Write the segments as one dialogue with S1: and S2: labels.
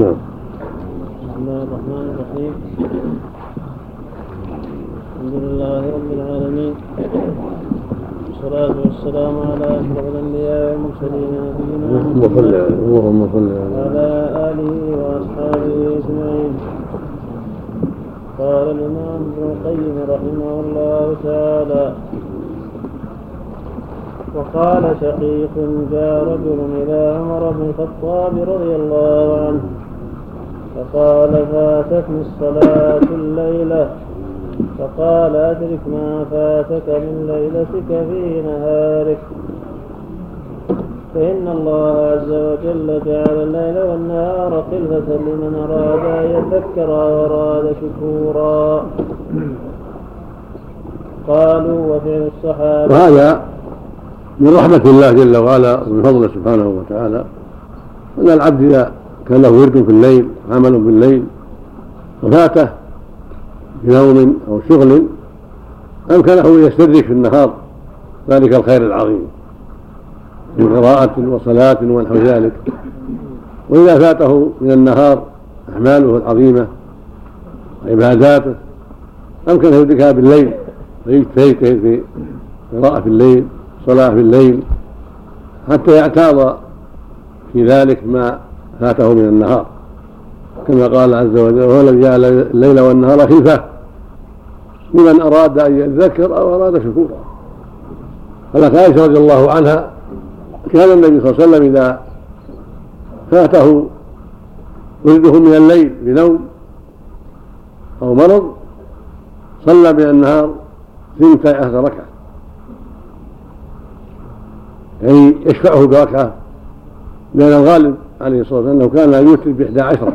S1: نعم.
S2: بسم الله الرحمن الرحيم. الحمد لله رب العالمين. والصلاة والسلام على أشرف الأنبياء والمرسلين نبينا
S1: اللهم صل
S2: محمد
S1: عليه اللهم صل عليه
S2: وعلى آله وأصحابه أجمعين. قال الإمام ابن القيم رحمه الله تعالى وقال شقيق جاء رجل إلى عمر بن الخطاب رضي الله عنه فقال فاتتني الصلاة الليلة. فقال أدرك ما فاتك من ليلتك في نهارك. فإن الله عز وجل جعل الليل والنهار خلفة لمن أراد أن يذكر وأراد شكورا. قالوا وفعل الصحابة.
S1: وهذا من رحمة الله جل وعلا ومن فضله سبحانه وتعالى. أن العبد إذا كان له ورد في الليل عمل في الليل وفاته بنوم أو شغل أمكنه أن يستدرك في النهار. ذلك الخير العظيم. من قراءة وصلاة ونحو ذلك. وإذا فاته من النهار أعماله العظيمة وعباداته أمكنه يدركها بالليل. فيجتهد في قراءة في الليل صلاة في الليل حتى يعتاض في ذلك ما فاته من النهار. كما قال عز وجل وهو الذي جعل الليل والنهار خلفة لمن أراد أن يذكر أو أراد شكورا. قالت عائشة رضي الله عنها كان النبي صلى الله عليه وسلم إذا فاته ولده من الليل بنوم أو مرض صلى من النهار ثنتي عشر ركعة. يعني يشفعه بركعة لأن الغالب عليه الصلاة والسلام أنه كان يوتر بإحدى عشرة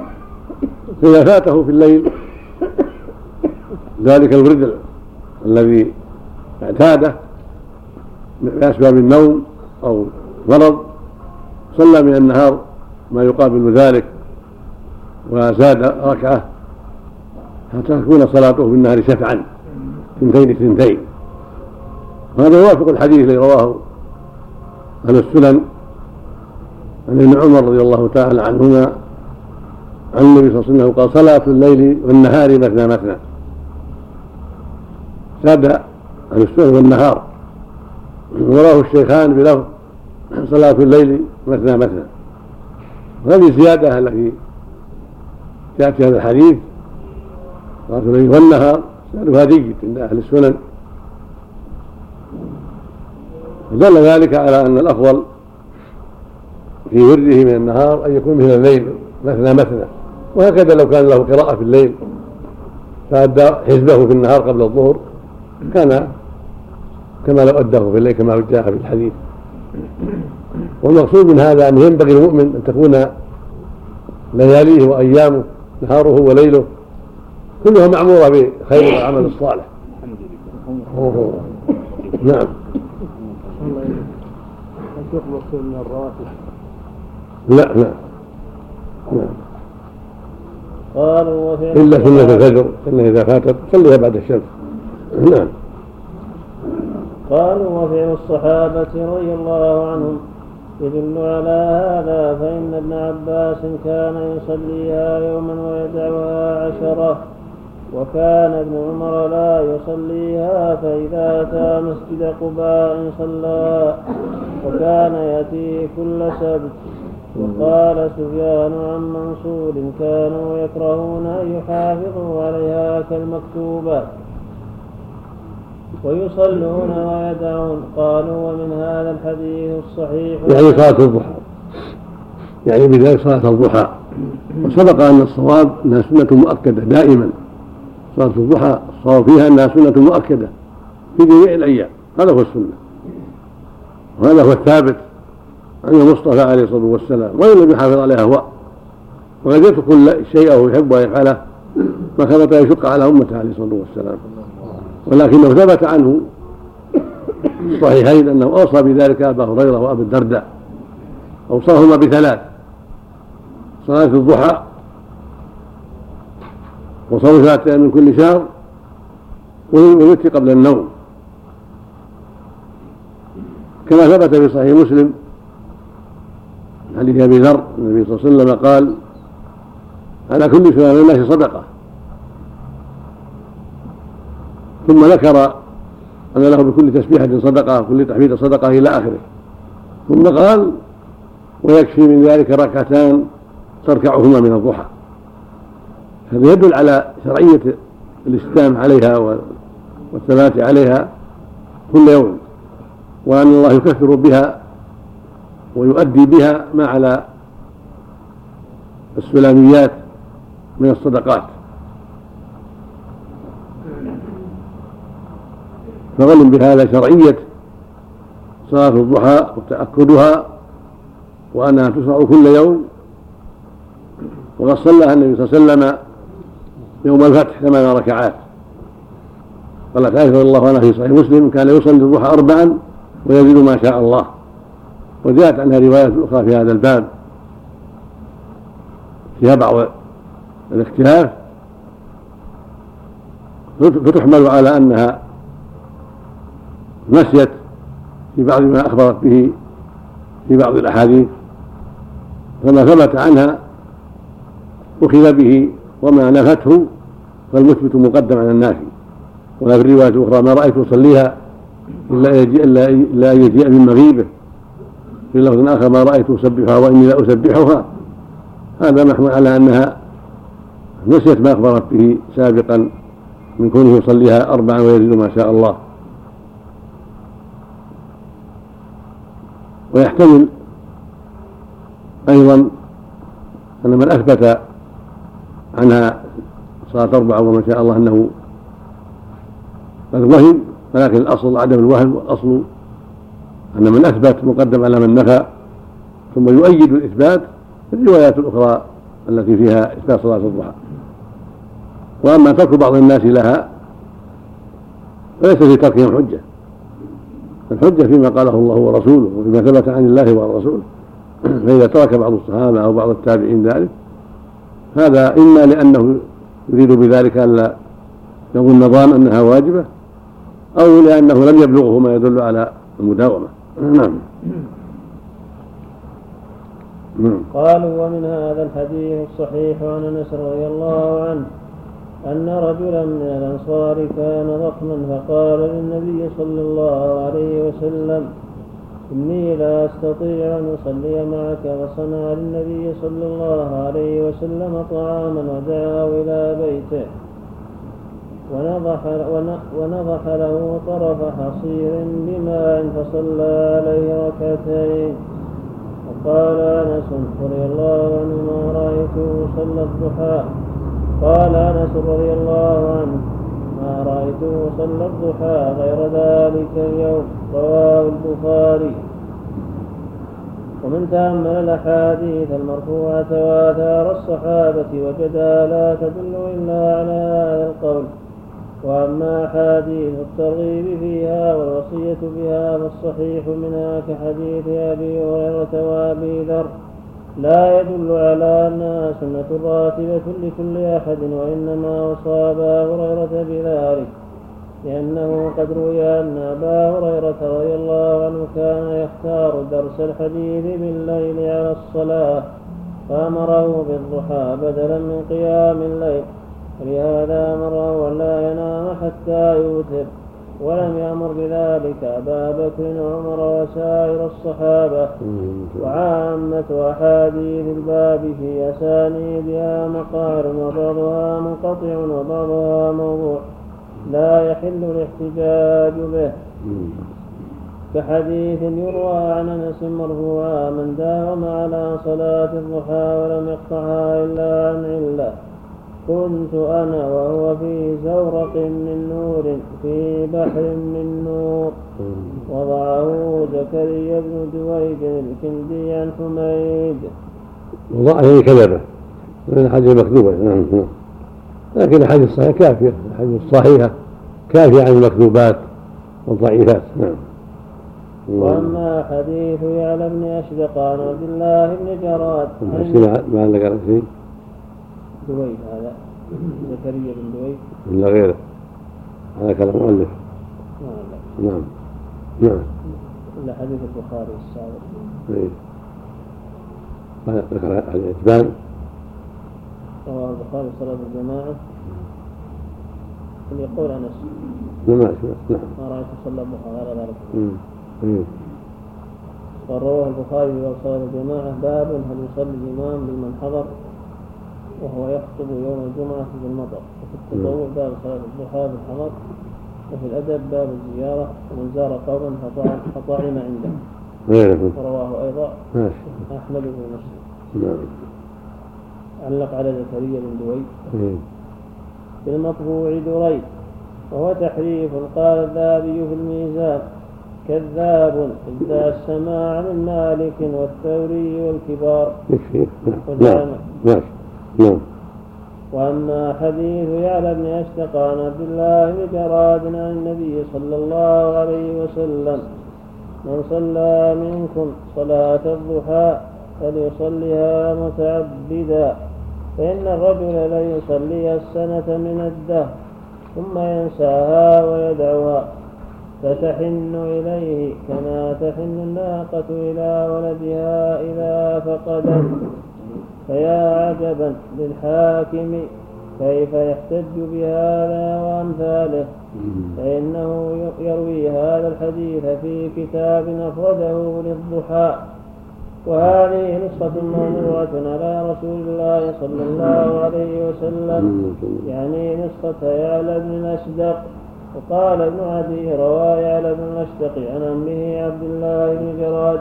S1: فإذا فاته في الليل ذلك الورد الذي اعتاده بأسباب النوم أو مرض صلى من النهار ما يقابل ذلك وزاد ركعة حتى تكون صلاته في النهار شفعا ثنتين ثنتين وهذا يوافق الحديث الذي رواه أهل السنن عن ابن عمر رضي الله تعالى عنهما عن النبي صلى الله عليه وسلم قال صلاة الليل والنهار مثنى مثنى. ساد عن السنن والنهار. وراه الشيخان بلفظ صلاة الليل مثنى مثنى. وهذه الزيادة التي جاءت في هذا الحديث صلاة الليل والنهار سألها جيد عند أهل السنن. دل ذلك على أن الأفضل في ورده من النهار أن يكون مثل الليل مثنى مثنى. وهكذا لو كان له قراءة في الليل. فأدى حزبه في النهار قبل الظهر. كان كما لو أداه في الليل كما جاء في الحديث. والمقصود من هذا أن ينبغي المؤمن أن تكون لياليه وأيامه نهاره وليله كلها معمورة بخير العمل الصالح نعم.
S2: يخلص من الراتب
S1: لا لا. نعم
S2: قالوا وفعل
S1: إلا سنة الفجر. سنة إذا فاتت صليها بعد الشمس. نعم.
S2: قالوا وفعل الصحابة رضي الله عنهم يدل على هذا فإن ابن عباس كان يصليها يوما ويدعها عشرة وكان ابن عمر لا يصليها فإذا أتى مسجد قباء صلى وكان يأتي كل سبت. وقال سفيان عن منصور كانوا يكرهون أن يحافظوا عليها كالمكتوبة ويصلون ويدعون. قالوا ومن هذا الحديث الصحيح.
S1: يعني صلاة الضحى. يعني بذلك صلاة الضحى. وسبق أن الصواب أنها سنة مؤكدة دائما. صلاة الضحى الصواب فيها أنها سنة مؤكدة في جميع الأيام. هذا هو السنة. وهذا هو الثابت. عن المصطفى عليه الصلاة والسلام وإن لم يحافظ عليها هو. وقد يترك شيئه يحب أن يفعله مخافة أن يشق على أمته عليه الصلاة والسلام. ولكنه ثبت عنه الصحيحين أنه أوصى بذلك أبا هريرة وأبا الدرداء. أوصاهما بثلاث صلاة الضحى وصوم ثلاثة من كل شهر والوتر قبل النوم. كما ثبت في صحيح مسلم حديث أبي ذر النبي صلى الله عليه وسلم قال على كل سلام الناس صدقة. ثم ذكر أن له بكل تسبيحة صدقة وكل تحميد صدقة إلى آخره. ثم قال ويكفي من ذلك ركعتان تركعهما من الضحى. هذا يدل على شرعية الاستدام عليها والثبات عليها كل يوم وأن الله يكفر بها ويؤدي بها ما على السلاميات من الصدقات. فغلم بهذا شرعية صلاة الضحى وتأكدها وأنها تشرع كل يوم. وقد صلىها النبي صلى الله عليه وسلم يوم الفتح ثمان ركعات قالت عائشة رضي الله عنها في صحيح مسلم. كان يصلي الضحى أربعا ويزيد ما شاء الله. وجاءت عنها روايات أخرى في هذا الباب. فيها بعض الاختلاف. فتحمل على أنها نسيت في بعض ما أخبرت به في بعض الأحاديث فما ثبت عنها أخذ به وما نفته فالمثبت مقدم على النافي. ولا في الرواية الأخرى ما رأيت أصليها إلا إلا أن يجيء من مغيبه. في لفظ آخر ما رأيت أسبحها وإني لا أسبحها. هذا محمول على أنها نسيت ما أخبرت به سابقا من كونه يصليها أربعا ويزيد ما شاء الله. ويحتمل أيضا أن من أثبت عنها صلاة أربعة وما شاء الله أنه قد وهم ولكن الأصل عدم الوهم والأصل أن من أثبت مقدم على من نفى ثم يؤيد الإثبات الروايات الأخرى التي فيها إثبات صلاة الضحى. وأما ترك بعض الناس لها فليس في تركهم حجة. الحجة فيما قاله الله ورسوله وفيما ثبت عن الله والرسول فإذا ترك بعض الصحابة أو بعض التابعين ذلك هذا إما لأنه يريد بذلك ألا يظن ظان أنها واجبة أو لأنه لم يبلغه ما يدل على المداومة. نعم.
S2: قالوا ومن هذا الحديث الصحيح عن أنس رضي الله عنه أن رجلا من الأنصار كان ضخما فقال للنبي صلى الله عليه وسلم إني لا أستطيع أن أصلي معك فصنع للنبي صلى الله عليه وسلم طعاما ودعاه إلى بيته. ونضح, ونضح له طرف حصير بماء فصلى عليه ركعتين. وقال أنس رضي الله عنه ما رأيته صلى الضحى. قال أنس رضي الله عنه ما رايته صلى الضحى غير ذلك اليوم. رواه البخاري. ومن تأمل الأحاديث المرفوعة وآثار الصحابة وجدها لا تدل إلا على هذا القول. وأما أحاديث الترغيب فيها والوصية بها فالصحيح منها كحديث أبي هريرة وأبي ذر لا يدل على أنها سنة راتبة لكل أحد وإنما وصى أبا هريرة بذلك لأنه قد روي أن أبا هريرة رضي الله عنه كان يختار درس الحديث بالليل على الصلاة فأمره بالضحى بدلا من قيام الليل. ولهذا أمره أن لا ينام حتى يوتر ولم يأمر بذلك أبا بكر وعمر وسائر الصحابة. وعامة أحاديث الباب في أسانيدها مقار وبعضها منقطع وبعضها موضوع لا يحل الاحتجاج به. كحديث يروى عن أنس مرفوعا من داوم على صلاة الضحى ولم يقطعها إلا عن عله كنت أنا وهو في زورق من نور في بحر من نور. وضعه زكريا بن دويد الكندي عن حميد
S1: وضعه كذبة. من الحديث المكذوبة نعم نعم. لكن الحديث الصحيحة كافية. الحديث الصحيحة كافية عن المكذوبات والضعيفات. نعم.
S2: وأما حديث يعلى بن أشدق عن عبد الله بن جراد.
S1: ما عندك شيء
S2: دويد هذا. زكريا بن دويد
S1: ولا غيره؟ هذا كلام مؤلف نعم. نعم.
S2: إلا حديث البخاري السابق
S1: إيه. ذكر الإتبان
S2: رواه البخاري صلاة الجماعة. يقول أنس.
S1: جماعة نعم.
S2: ما رأيت صلى البخاري غير ذلك رواه البخاري في صلاة الجماعة. باب هل يصلي الإمام بمن حضر؟ وهو يخطب يوم الجمعة في المطر. وفي التطوع باب صلاة الضحى في الحضر وفي الأدب باب الزيارة. ومن زار قوما فطعم, عنده. ورواه أيضا.
S1: ماشي.
S2: أحمد بن مسلم
S1: نعم.
S2: علق على زكريا بن دويد
S1: أمم.
S2: في المطبوع دريد. وهو تحريف قال الذهبي في الميزان. كذاب ادعى السماع من مالك والثوري والكبار.
S1: يكفي. نعم.
S2: وجعل-
S1: نعم.
S2: وأما حديث يعلى بن أشتق عن عبد الله بن جراد عن النبي صلى الله عليه وسلم من صلى منكم صلاة الضحى فليصلها متعبدا فإن الرجل ليصلي السنة من الدهر ثم ينساها ويدعوها فتحن إليه كما تحن الناقة إلى ولدها إذا فقدت. فيا عجبا للحاكم كيف يحتج بهذا وأمثاله. فإنه يروي هذا الحديث في كتاب أفرده للضحى. وهذه نسخة موضوعة على رسول الله صلى الله عليه وسلم. يعني نسخة يعلى بن الأشدق. وقال ابن عدي روى يعلى بن الأشدق عن أمه عبد الله بن جراد.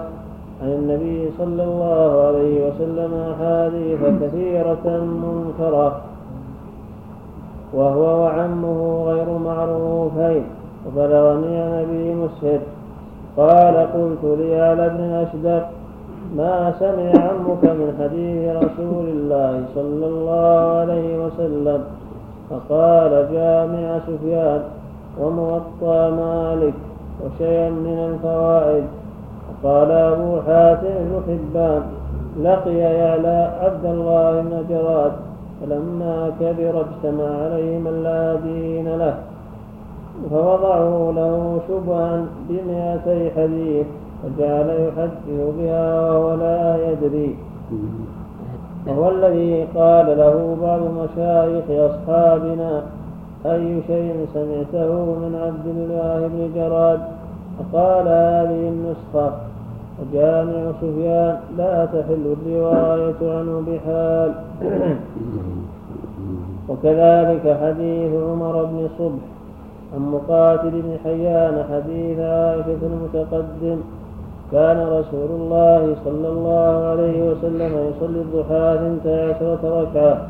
S2: عن النبي صلى الله عليه وسلم أحاديث كثيرة منكرة وهو وعمه غير معروفين. وبلغني عن أبي مسهر قال قلت ليعلى بن أشدق ما سمع عمك من حديث رسول الله صلى الله عليه وسلم؟ فقال جامع سفيان وموطى مالك وشيئا من الفوائد. وقال أبو حاتم بن حبان لقي يعلى عبد الله بن جراد فلما كبر اجتمع عليه من لا دين له فوضعوا له شبها بمئتي حديث فجعل يحدث بها وهو لا يدري. وهو الذي قال له بعض مشايخ أصحابنا أي شيء سمعته من عبد الله بن جراد؟ فقال هذه النسخة. وجامع سفيان لا تحل الرواية عنه بحال. وكذلك حديث عمر بن صبح عن مقاتل بن حيان حديث عائشة المتقدم. كان رسول الله صلى الله عليه وسلم يصلي الضحى ثنتي عشرة ركعة.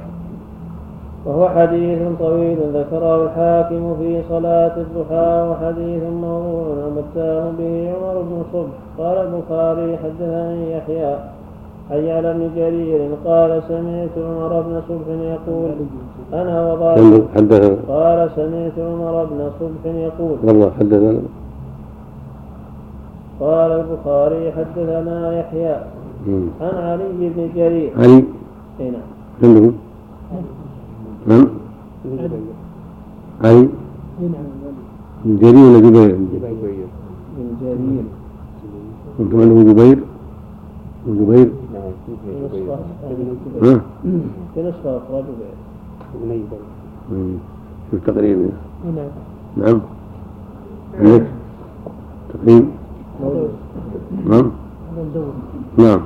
S2: وهو حديث طويل ذكره الحاكم في صلاة الضحى وحديث موضوع ومتهم به عمر بن صبح. قال البخاري حدثني يحيى حي على ابن جرير قال سمعت عمر بن صبح يقول أنا وضعت
S1: حدثنا.
S2: قال سمعت عمر بن صبح يقول
S1: والله حدثنا.
S2: قال البخاري حدثنا يحيى. عن علي بن جرير.
S1: علي؟
S2: اي نعم.
S1: عندكم من علي؟ بن جرير ولا جبير؟
S2: بن جرير
S1: أنتم عندكم جبير. وجبير
S2: في نسخة
S1: ها؟
S2: في نسخة أخرى جبير.
S1: شوف تقريبا نعم. عندك تقريب. نعم. نعم.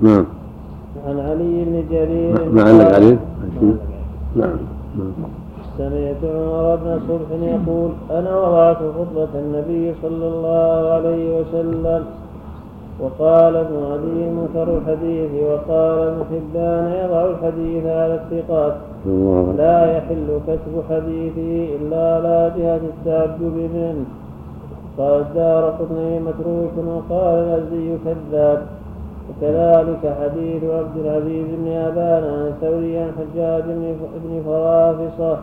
S1: نعم.
S2: عن علي بن جرير.
S1: ما عليه. نعم. نعم.
S2: سمعت عمر بن صبح يقول أنا وضعت خطبة النبي صلى الله عليه وسلم. وقال ابن علي منكر الحديث وقال ابن حبان يضع الحديث على الثقات. لا يحل كتب حديثه إلا على جهة التعجب منه. قال الدار قطني متروك وقال الأزدي كذاب. وكذلك حديث عبد العزيز بن أبان عن ثوري عن حجاج بن فرافصة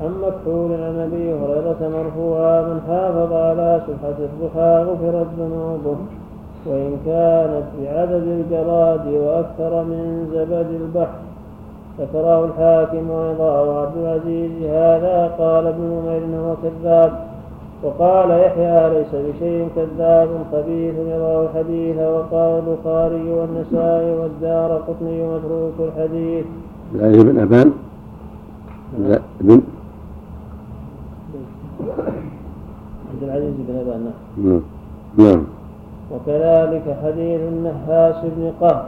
S2: عن مكحول عن أبي هريرة مرفوعا من حافظ على سبحة الضحى غفرت ذنوبه وإن كانت بعدد الجراد وأكثر من زبد البحر. ذكره الحاكم ويضاه عبد العزيز هذا قال ابن نمير هو كذاب. وقال يحيى ليس بشيء كذاب خبيث يضع الحديث وقال البخاري والنسائي والدار قطني متروك الحديث.
S1: علي بن أبان. بن
S2: عبد العزيز بن أبان
S1: نعم نعم.
S2: وكذلك حديث النهاس بن قهر.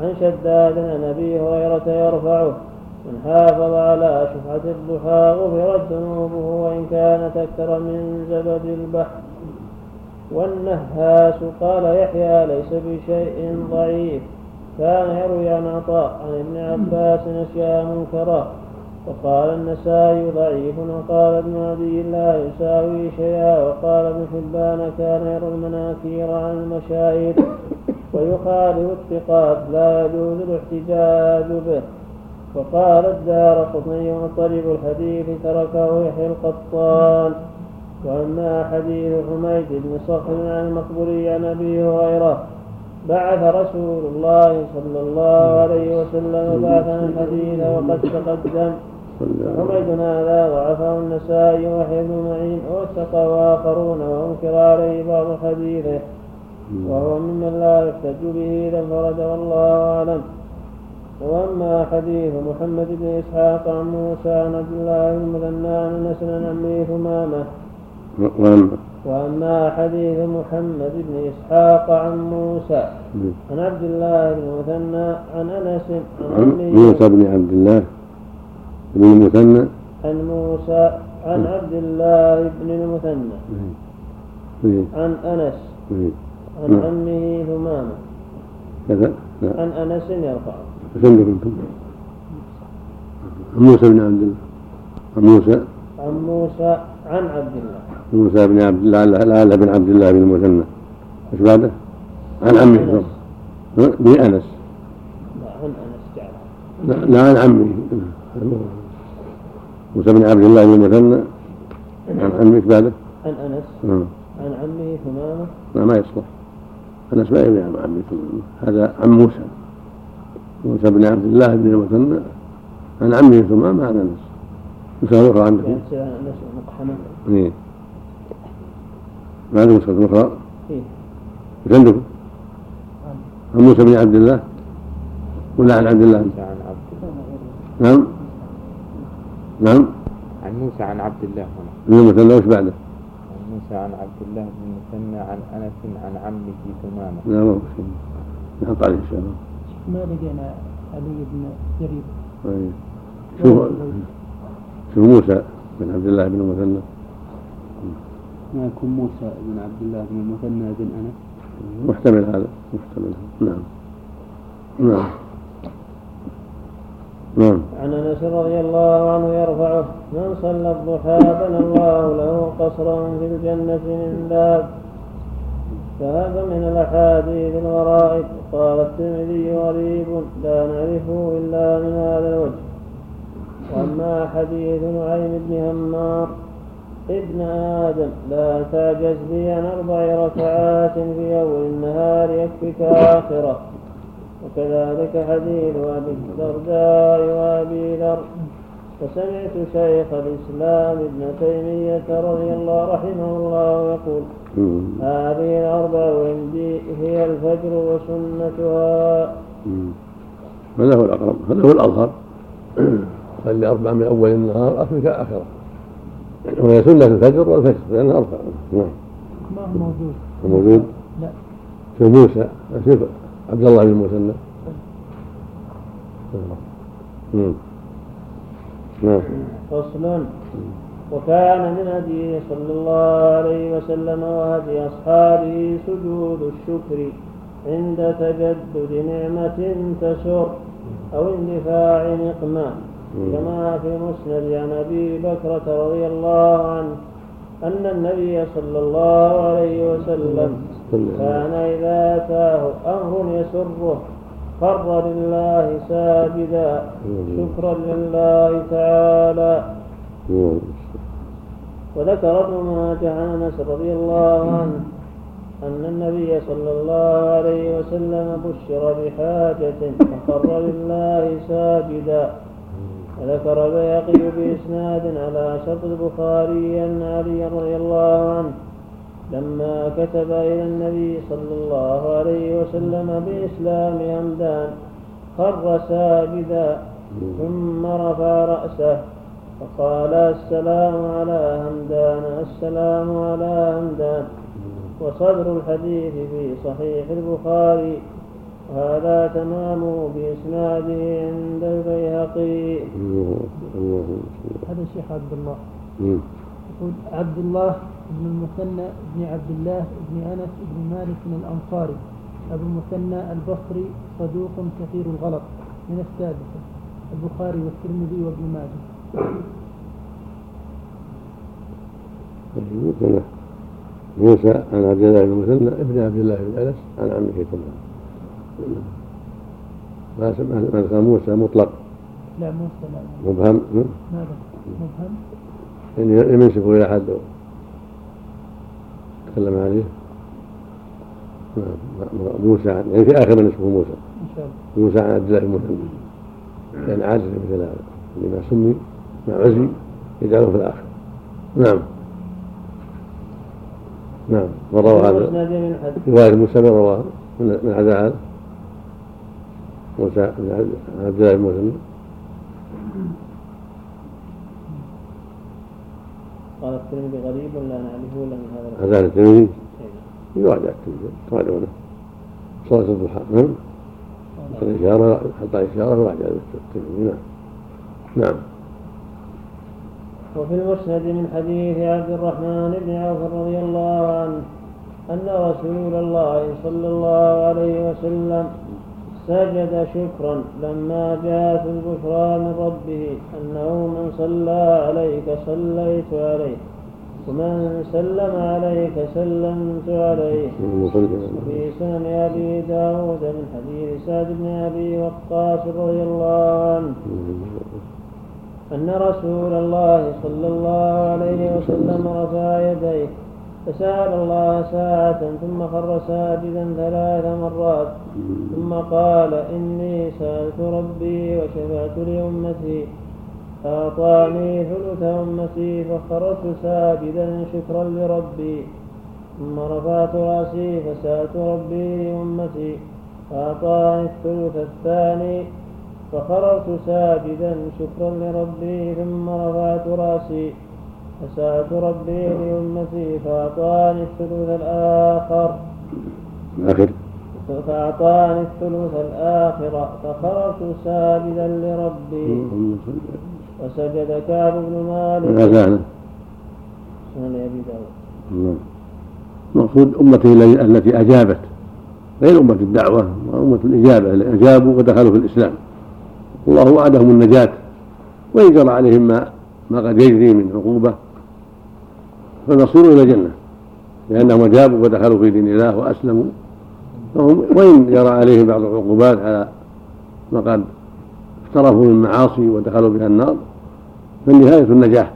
S2: عن شداد عن أبي هريرة يرفعه. من حافظ على شفعة الضحى غفرت ذنوبه وإن كانت أكثر من زبد البحر. والنهاس قال يحيى ليس بشيء ضعيف. كان يروي عن عطاء عن ابن عباس أشياء منكرة وقال النسائي ضعيف وقال ابن عدي لا يساوي شيئا. وقال ابن حبان كان يروي المناكير عن المشاهير. ويخالف الثقات لا يجوز الاحتجاج به. وقال الدار قطني مطلب الحديث تركه يحيى القطان. وأما حديث حميد بن صخر عن المقبولي عن أبي هريرة بعث رسول الله صلى الله عليه وسلم بعثا الحديث وقد تقدم. حميد هذا ضعفه النسائي وحي بن معين ووثقه اخرون وانكر عليه بعض حديثه. وهو ممن لا يحتج به إذا انفرد والله أعلم. وأما حديث محمد بن إسحاق عن موسى عن عبد الله بن المثنى عن أنس عن عمه ثمامة. واما حديث محمد بن إسحاق عن موسى عن عبد الله بن المثنى عن أنس
S1: عن موسى بن عبد الله بن المثنى
S2: عن موسى عن عبد الله بن المثنى عن أنس. عن عمه ثمامة.
S1: كذا.
S2: عن أنس يرفعه.
S1: عندك أنتم عن موسى بن عبد الله عن موسى
S2: عن موسى عن عبد الله
S1: موسى بن عبد الله لا بن عبد الله بن المثنى إيش بعده؟ عن عمه بن انس
S2: لا عن انس
S1: لا عن عمه موسى بن عبد الله بن المثنى عن عمه إيش بعده؟
S2: عن انس. عن عمه ثمامه
S1: لا ما يصلح انس ما يبني عن عمه ثمامه هذا عن موسى موسى بن عبد الله بن المثنى عن عمه ثمامة عن انس نسخة أخرى عندكم؟ إيه. ما عندكم نسخة أخرى؟
S2: إيه.
S1: إيش عندكم؟ عن موسى بن عبد الله؟ ولا عن عبد الله؟
S3: عن عبد
S1: نعم. نعم.
S3: عن موسى عن عبد الله هنا.
S1: بن المثنى وش بعده؟
S3: عن موسى عن عبد الله بن المثنى عن أنس عن عمه ثمامة.
S1: لا ما نحط عليه ان شاء الله
S4: ما لقينا علي بن جرير.
S1: طيب. شوف شوف موسى بن عبد الله بن المثنى؟
S4: ما يكون موسى بن عبد الله بن المثنى بن أنس.
S1: محتمل هذا محتمل نعم. نعم. نعم.
S2: عن أنس رضي الله عنه يرفعه من صلى الضحى بنى الله له قصرا في الجنة من باب فهذا من الأحاديث الغرائب قال الترمذي غريب لا نعرفه إلا من هذا الوجه. وأما حديث نعيم بن همار ابن آدم لا تعجز بي عن أربع ركعات في أول النهار يكفك آخرة. وكذلك حديث أبي الدرداء وأبي ذر. فسمعت شيخ الإسلام ابن تيمية رضي الله رحمه الله يقول هذه الأربع عندي هي الفجر وسنتها.
S1: هذا هو الأقرب هذا هو الأظهر. خلي أربع من أول النهار أفرك آخرة. وهي سنة الفجر والفجر لأنها أربع نعم.
S4: ما هو موجود؟
S1: موجود؟
S4: لا.
S1: في موسى شوف عبد الله بن المثنى نعم. نعم.
S2: فصل. وكان من هديه صلى الله عليه وسلم وهدي أصحابه سجود الشكر عند تجدد نعمة تسر أو اندفاع نقمة كما في مسند عن أبي بكرة رضي الله عنه أن النبي صلى الله عليه وسلم كان إذا أتاه أمر يسره خر لله ساجدا. شكرا لله تعالى. وذكر ابن ماجه عن أنس رضي الله عنه أن النبي صلى الله عليه وسلم بشر بحاجة فخر لله ساجدا. وذكر البيهقي بإسناد على شرط البخاري أن علي رضي الله عنه لما كتب إلى النبي صلى الله عليه وسلم بإسلام همدان خر ساجدا ثم رفع رأسه. فقال السلام على همدان السلام على همدان. وصدر الحديث في صحيح البخاري. وهذا تمامه بإسناده عند البيهقي.
S5: هذا الشيخ عبد الله. يقول عبد الله بن المثنى بن عبد الله بن أنس بن مالك الأنصاري. أبو المثنى البصري صدوق كثير الغلط. من السادسة. البخاري والترمذي وابن ماجه.
S1: موسى عن عبد الله بن مثنى ابن عبد الله بن أنس. عن عمه كلها ما كان موسى مطلق.
S5: لا موسى لا.
S1: مبهم؟
S5: ماذا مبهم.
S1: يعني لم ينسبه إلى أحد. تكلم عليه. موسى عن يعني في آخر من اسمه موسى.
S5: إن شاء الله.
S1: موسى عن عبد الله بن مثنى كان عاجز مثل هذا لما سمي مع عزي يجعله في الآخر. نعم. نعم وروى هذا. رواية موسى من رواه من من هذا موسى عبد- الله بن مسلم
S2: قال الترمذي غريب لا نعرفه الا من هذا
S1: هذا الترمذي.
S2: إيه.
S1: يراجع الترمذي. يراجعونه صلاة الضحى. نعم. الإشارة حط الإشارة وراجع الترمذي نعم. نعم.
S2: وفي المسند من حديث عبد الرحمن بن عوف رضي الله عنه أن رسول الله صلى الله عليه وسلم سجد شكرا لما جاءت البشرى من ربه أنه من صلى عليك صليت عليه ومن سلم عليك سلمت عليه. وفي سنن أبي داود من حديث سعد بن أبي وقاص رضي الله عنه. أن رسول الله صلى الله عليه وسلم رفع يديه فسأل الله ساعة ثم خر ساجدا ثلاث مرات ثم قال إني سألت ربي وشفعت لأمتي فأعطاني ثلث أمتي فخرجت ساجدا شكرا لربي ثم رفعت رأسي فسألت ربي لأمتي فأعطاني الثلث الثاني فخررت ساجدا شكرا لربي ثم رفعت رأسي. فسألت ربي لأمتي فأعطاني الثلث الآخر.
S1: آخر.
S2: فأعطاني الثلث الآخر. فخررت ساجدا لربي. وسجد كعب بن مالك. سنن أبي داود.
S1: نعم. المقصود أمته التي- أجابت. غير أمة الدعوة وأمة الإجابة أجابوا ودخلوا في الإسلام. الله وعدهم النجاة. وإن جرى عليهم ما ما قد يجري من عقوبة فالمصير إلى الجنة. لأنهم أجابوا ودخلوا في دين الله وأسلموا. فهم وإن جرى عليهم بعض العقوبات على ما قد اقترفوا من معاصي ودخلوا بها النار فالنهاية النجاح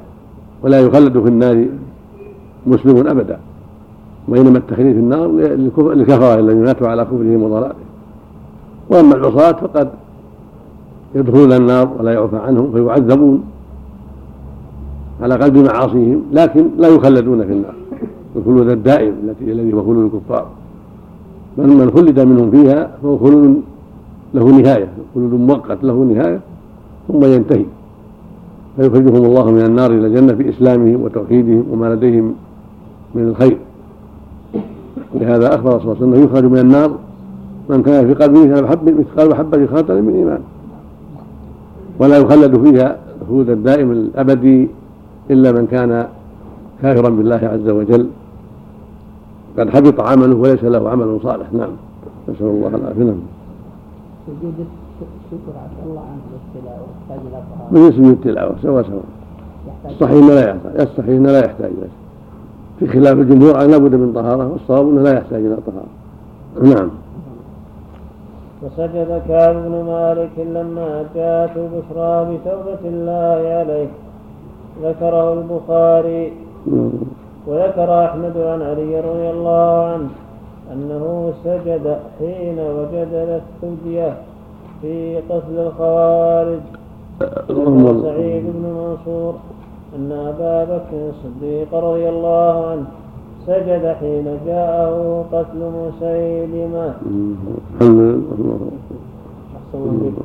S1: ولا يخلد في النار مسلم أبدا. وإنما التخليد في النار للكفر- للكفرة الذين ماتوا على كفرهم وضلالهم. وأما العصاة فقد يدخلون النار ولا يعفى عنهم فيعذبون على قلب معاصيهم لكن لا يخلدون في النار. الخلود الدائم التي الذي هو خلود الكفار. بل من خلد منهم فيها فهو خلود له نهاية خلود مؤقت له نهاية ثم ينتهي. فيخرجهم الله من النار إلى الجنة بإسلامهم وتوحيدهم وما لديهم من الخير. لهذا أخبر صلى الله عليه وسلم يخرج من النار من كان في قلبه مثقال حب مثقال حبة خردل من إيمان. ولا يخلد فيها الخلود الدائم الأبدي إلا من كان كافرا بالله عز وجل. قد حبط عمله وليس له عمل صالح. نعم. نسأل الله العافية. نعم.
S5: سجود الشكر عسى الله عنه بالتلاوة يحتاج إلى طهارة.
S1: من اسم التلاوة. سوا سوا
S5: يحتاج
S1: الصحيح انه لا يحتاج. الصحيح انه لا يحتاج إلى في خلاف الجمهور أن لابد من طهارة. والصواب انه لا يحتاج إلى طهارة. نعم.
S2: وسجد كعب بن مالك لما جاءت البشرى بتوبة الله عليه. ذكره البخاري. وذكر أحمد عن علي رضي الله عنه أنه سجد حين وجد الثدية في قتل الخوارج. سعيد بن منصور أن أبا بكر الصديق رضي الله عنه سجد حين جاءه قتل مسيلمة.
S1: الحمد لله.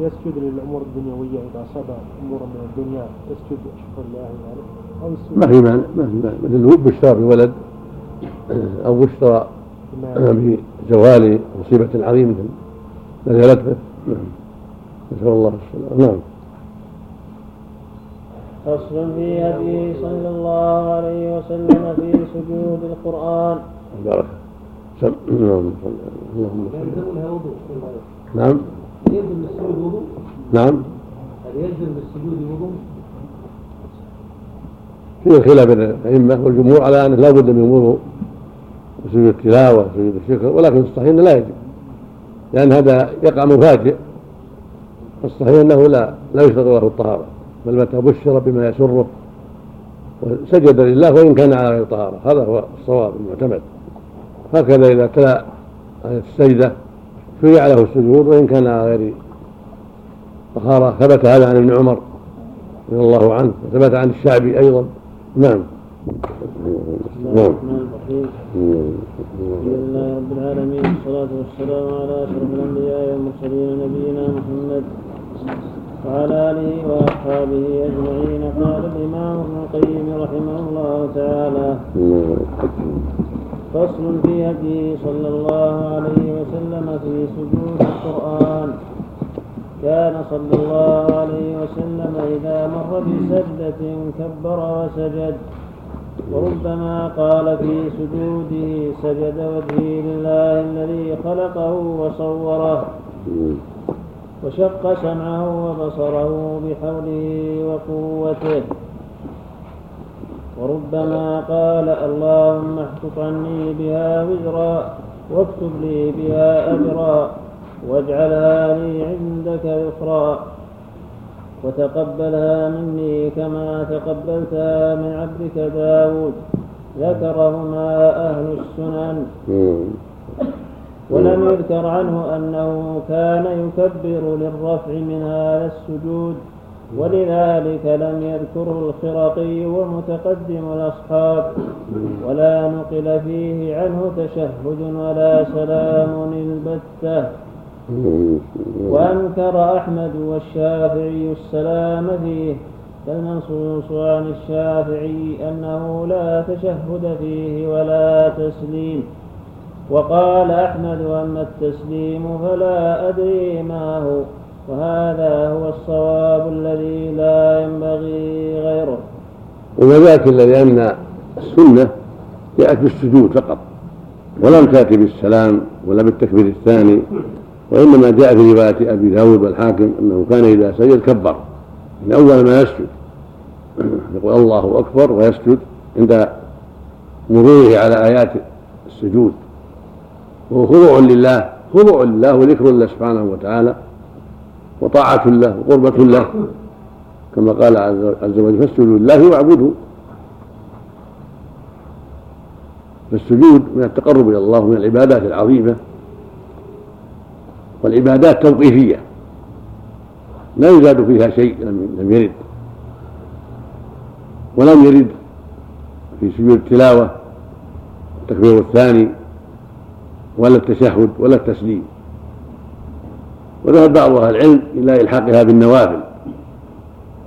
S6: يسجد للأمور الدنيوية إذا أصاب أمورا من الدنيا. يسجد. شكر الله ذلك أو
S1: ما في مانع ما في مانع مثل هو بشرى بولد أو بشرى بزوال مصيبة عظيمة. نزلت به. نعم. نسأل الله السلامة. نعم.
S2: فصل في هديه صلى الله عليه وسلم في سجود القرآن.
S1: بارك. سم... نعم اللهم صل
S4: يلزم لها وضوء
S1: نعم.
S4: يلزم للسجود وضوء؟
S1: نعم.
S4: هل يلزم للسجود وضوء؟
S1: في خلاف بين الأئمة والجمهور على أنه لا بد من وضوء وسجود التلاوة وسجود الشكر ولكن الصحيح أنه لا يجب. لأن هذا يقع مفاجئ الصحيح أنه لا لا يشترط له الطهارة. بل متى بشر بما يسره. وسجد لله وإن كان على غير طهارة. هذا هو الصواب المعتمد. هكذا إذا تلا السجدة شرع له السجود وإن كان على غير طهارة. ثبت هذا عن ابن عمر رضي الله عنه وثبت عن الشعبي أيضا. نعم.
S2: بسم الله
S1: نعم.
S2: الحمد لله رب العالمين والصلاة والسلام على أشرف الأنبياء والمرسلين نبينا محمد وعلى آله وأصحابه أجمعين. قال الإمام ابن القيم رحمه الله تعالى فصل في هديه صلى الله عليه وسلم في سجود القرآن. كان صلى الله عليه وسلم إذا مر بسجدة كبر وسجد. وربما قال في سجوده سجد وجهي لله الذي خلقه وصوره. وشق سمعه وبصره بحوله وقوته. وربما قال اللهم احقق عني بها وزرا واكتب لي بها أجرا واجعلها لي عندك ذخرا وتقبلها مني كما تقبلتها من عبدك داود. ذكرهما أهل السنن. ولم يذكر عنه أنه كان يكبر للرفع من هذا السجود ولذلك لم يذكره الخرقي ومتقدم الأصحاب ولا نقل فيه عنه تشهد ولا سلام البتة. وأنكر أحمد والشافعي السلام فيه فالمنصوص عن الشافعي أنه لا تشهد فيه ولا تسليم. وقال أحمد أما التسليم فلا أدري ما هو وهذا هو الصواب الذي لا ينبغي غيره.
S1: وذاك الذي أن السنة جاءت بالسجود فقط ولم تأتي بالسلام ولا بالتكبير الثاني وإنما جاء في رواية أبي داود والحاكم أنه كان إذا سجد كبر من أول ما يسجد. يقول الله أكبر ويسجد عند مروره على آيات السجود. وهو خضوع لله خضوع لله وذكر الله سبحانه وتعالى وطاعة له وقربة له. كما قال عز وجل فاسجدوا لله واعبدوا. فالسجود من التقرب إلى الله من العبادات العظيمة. والعبادات توقيفية. لا يزاد فيها شيء لم يرد. ولم يرد في سجود التلاوة التكبير الثاني ولا التشهد ولا التسليم. وذهب بعض أهل العلم إلى الحاقها بالنوافل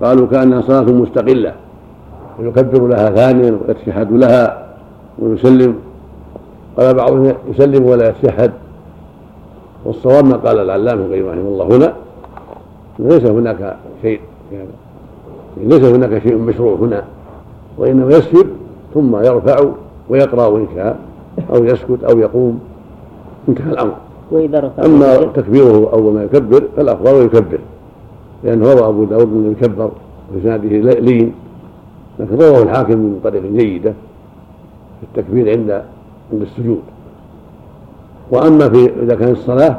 S1: قالوا كأنها صلاة مستقلة. ويكبر لها ثانيا ويتشهد لها ويسلم. قال بعضهم يسلم ولا يتشهد. والصواب ما قال العلامة القيم رحمه الله هنا ليس هناك شيء يعني ليس هناك شيء مشروع هنا. وإنما يسجد ثم يرفع ويقرأ ان شاء أو يسكت أو يقوم. انتهى الأمر.
S2: وإذا رفع
S1: أما تكبيره أول ما يكبر فالأفضل يكبر لأنه روى أبو داود أنه يكبر واسناده لين لكن رواه الحاكم من طريق جيدة في التكبير عند عند السجود. وأما في إذا كان الصلاة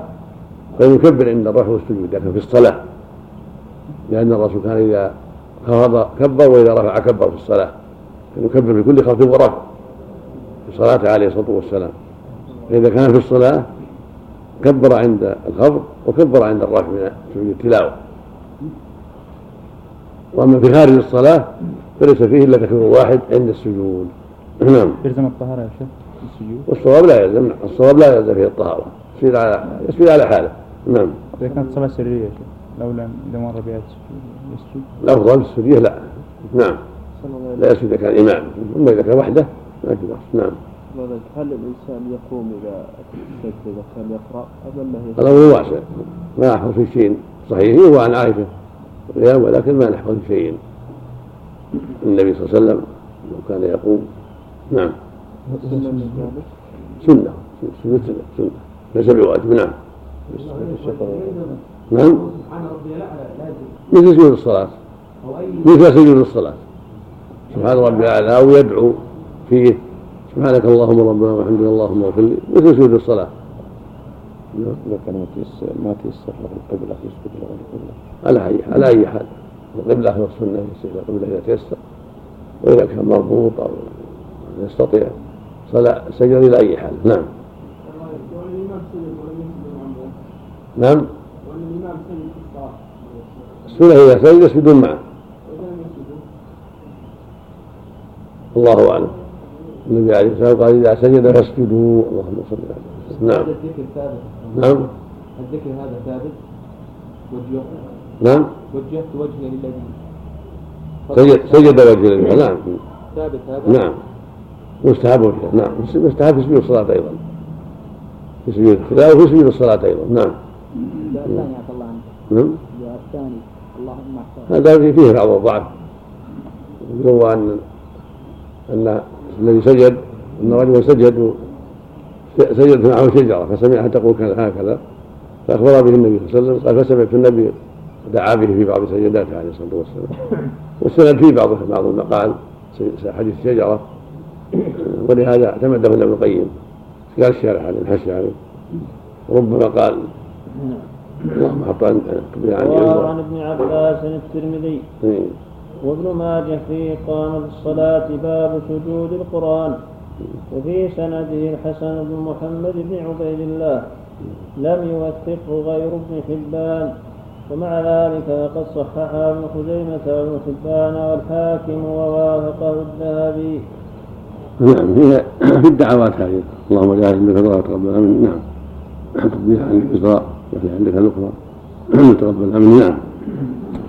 S1: فيكبر عند الرفع والسجود لكن في الصلاة. لأن الرسول كان إذا خفض كبر وإذا رفع كبر في الصلاة. كان يكبر في كل خفض ورفع في صلاته عليه الصلاة والسلام. فاذا كان في الصلاة كبر عند الخفض وكبر عند الرفع من سجود التلاوة. وأما في خارج الصلاة فليس فيه إلا تكبير واحد عند السجود. نعم.
S3: يلزم الطهارة يا شيخ؟ السجود.
S1: والصواب لا يلزم الصواب لا يلزم فيه الطهارة. يسجد على يسجد على حاله. نعم.
S3: إذا كانت صلاة سرية يا شيخ لو لم إذا مر بها السجود يسجد.
S1: الافضل السجيه لا. نعم.
S6: صلى الله عليه
S1: لا يسجد إذا كان إمام. أما إذا كان وحده في بأس نعم.
S6: هل الإنسان يقوم إذا السجد إذا كان يقرأ أم أنه
S1: الامر واسع ما احفظ في شيء صحيح. هو عن عائشة القيام ولكن ما نحفظ في شيء. النبي صلى الله عليه وسلم لو كان يقوم نعم.
S6: سنة.
S1: سنة. سنة. ليس بواجب. نعم. نعم. مثل سجود الصلاة. مثل سجود الصلاة. سبحان ربي الأعلى أو يدعو فيه. سبحانك اللهم ربنا وحمدك اللهم اغفر لي. مثل سجود الصلاة.
S3: إذا كان ما تيسر ما تيسر له القبلة يسجد له القبلة.
S1: على أي على أي حال. القبلة والسنة يستقبل القبلة إذا تيسر. وإذا كان مربوط أو يستطيع. صلاة سجد إلى أي حال. نعم. نعم. السنة إذا سجد يسجدون معه. الله أعلم. النبي عليه الصلاة والسلام قال إذا سجد فاسجدوا اللهم صل على وسلم نعم.
S7: الذكر ثابت.
S1: نعم.
S7: الذكر هذا ثابت. وجهت
S1: نعم.
S7: وجهت وجهي للذي.
S1: سجد سجد وجه لله نعم.
S7: ثابت هذا؟
S1: نعم. مستحب وجهه نعم. مستحب في سجود الصلاة أيضا. في سجود التلاوة وفي سجود الصلاة أيضا. نعم.
S8: الثاني عفى الله عنك.
S1: نعم.
S8: الثاني اللهم
S1: هذا في- فيه بعض الضعف. يروى أن أن الذي سجد أن رجلا سجد و- سجد معه شجرة فسمعها تقول كان هكذا. فأخبر به النبي صلى الله عليه وسلم قال فسمعت النبي دعا به في بعض سجداته عليه الصلاة والسلام. والسند في بعض بعض المقال حديث الشجرة ولهذا اعتمده ابن القيم. قال الشارح عليه الحشي عليه ربما قال اللهم حط عن عن
S2: رواه عن ابن عباس الترمذي.
S1: إيه.
S2: وابن ماجه في إقامة الصلاة باب سجود القرآن وفي سنده الحسن بن محمد بن عبيد الله لم يوثقه غير ابن حبان ومع ذلك فقد صححه ابن خزيمة وابن حبان والحاكم ووافقه الذهبي.
S1: نعم هي في الدعوات هذه. اللهم جعل عندك الدعاء تقبلها مني نعم. تقضيها عندك الإسراء وفي عندك الأخرى. تقبلها مني نعم.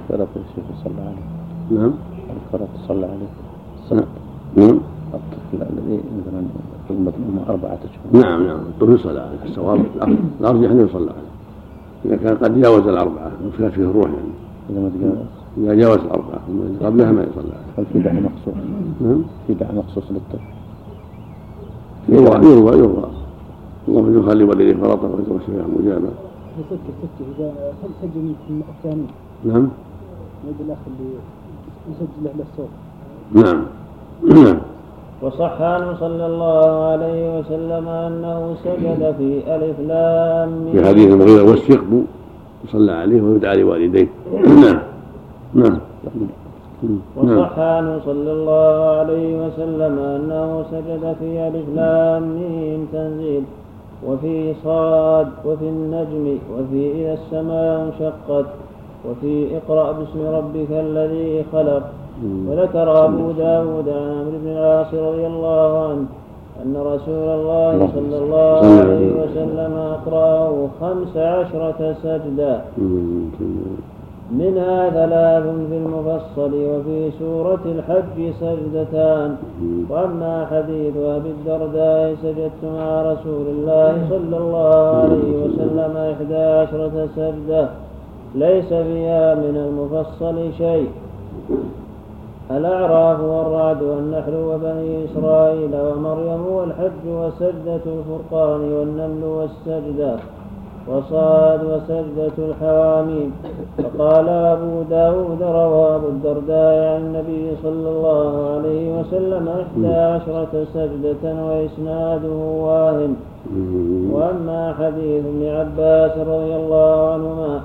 S3: ثلاثة الشيخ صلى الله عليه
S1: نعم.
S3: القرأت صلى عليه.
S1: نعم. نعم.
S3: الطفل الذي مثلا في المظلومة أربعة أشهر.
S1: نعم نعم. الطفل يصلى عليه الصواب الأرجح أنه يصلى عليه. إذا كان قد جاوز الأربعة وكانت فيه الروح يعني.
S3: إذا ما تجاوز.
S1: إذا جاوز الأربعة قبلها ما يصلى عليه.
S3: هل في دعاء مخصوص.
S1: نعم.
S3: في دعاء مخصوص للطفل.
S1: يروى يروى يروى. اللهم يخلي والديه فرطا ويتوب شفيعا مجابا.
S8: يسجل سجل إذا هل سجل في الثاني
S1: نعم.
S8: يد الاخ اللي يسجل له الصوت
S1: نعم. نعم
S2: وصح عنه صلى الله عليه وسلم أنه سجد في ألف لام.
S1: في حديث المغيرة والثقب يصلى عليه ويدعى لوالديه. نعم. نعم.
S2: وصح عنه صلى الله عليه وسلم أنه سجد في ألف لام ميم تنزيل. وفي صاد وفي النجم وفي إذا السماء انشقت. وفي اقرأ باسم ربك الذي خلق. وذكر أبو داود عن عمرو بن العاص رضي الله عنه أن رسول الله صلى الله عليه وسلم أقرأه خمس عشرة سجدة منها ثلاث في المفصل وفي سورة الحج سجدتان. وأما حديث أبي الدرداء سجدت مع رسول الله صلى الله عليه وسلم إحدى عشرة سجدة. ليس فيها من المفصل شيء. الأعراف والرعد والنحل وبني إسرائيل ومريم والحج وسجدة الفرقان والنمل والسجدة وصاد وسجدة الحواميم. فقال أبو داود روى أبو الدرداء عن النبي صلى الله عليه وسلم إحدى عشرة سجدة وإسناده واهن. وأما حديث ابن عباس رضي الله عنهما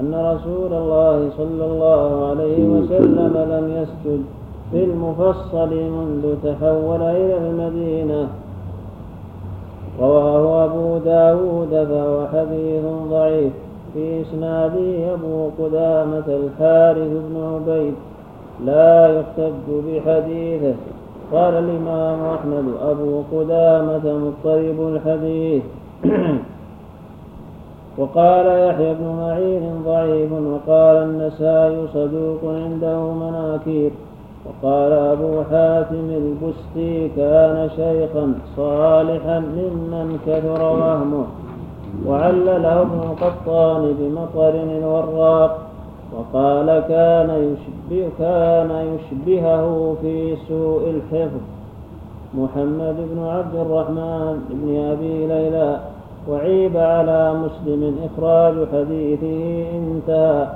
S2: أن رسول الله صلى الله عليه وسلم لم يسجد في المفصل منذ تحول إلى المدينة. رواه أبو داود فهو حديث ضعيف في إسناده أبو قدامة الحارث بن عبيد. لا يحتج بحديثه. قال الإمام أحمد أبو قدامة مضطرب الحديث. وقال يحيى بن معين ضعيف وقال النسائي صدوق عنده مناكير. وقال أبو حاتم البستي كان شيخا صالحا ممن كثر وهمه. وعلله ابن القطان بمطر الوراق. وقال كان يشبه كان يشبهه في سوء الحفظ. محمد بن عبد الرحمن بن أبي ليلى وعيب على مسلم إخراج حديثه انتهى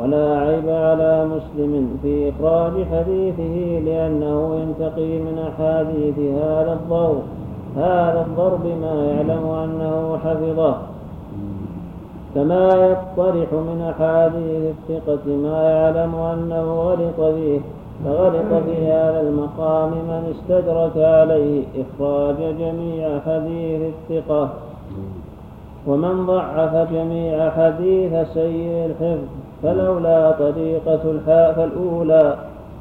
S2: ولا عيب على مسلم في إخراج حديثه لأنه ينتقي من أحاديث هذا الضرب هذا الضرب ما يعلم أنه حفظه. كما يطرح من أحاديث الثقة ما يعلم أنه غلط فيه فغلط في هذا المقام من استدرك عليه إخراج جميع حديث الثقة. ومن ضعف جميع حديث سيء الحفظ فلولا طريقة فالأولى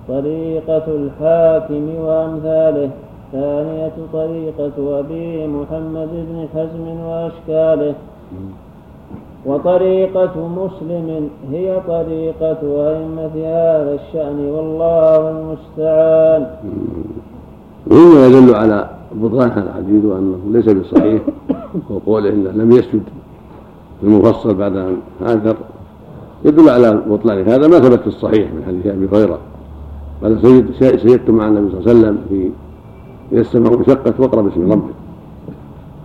S2: طريقة الحاكم وأمثاله ثانية طريقة أبي محمد بن حزم وأشكاله وطريقة مسلم هي طريقة أئمة هذا الشأن والله المستعان.
S1: مما يدل على بطلان هذا الحديث وأنه ليس بصحيح وقوله إنه لم يسجد في المفصل بعد أن هاجر يدل على بطلان. هذا ما ثبت في الصحيح من حديث أبي هريرة. قال سجدت مع النبي صلى الله عليه وسلم في إذا السماء انشقت واقرأ باسم ربك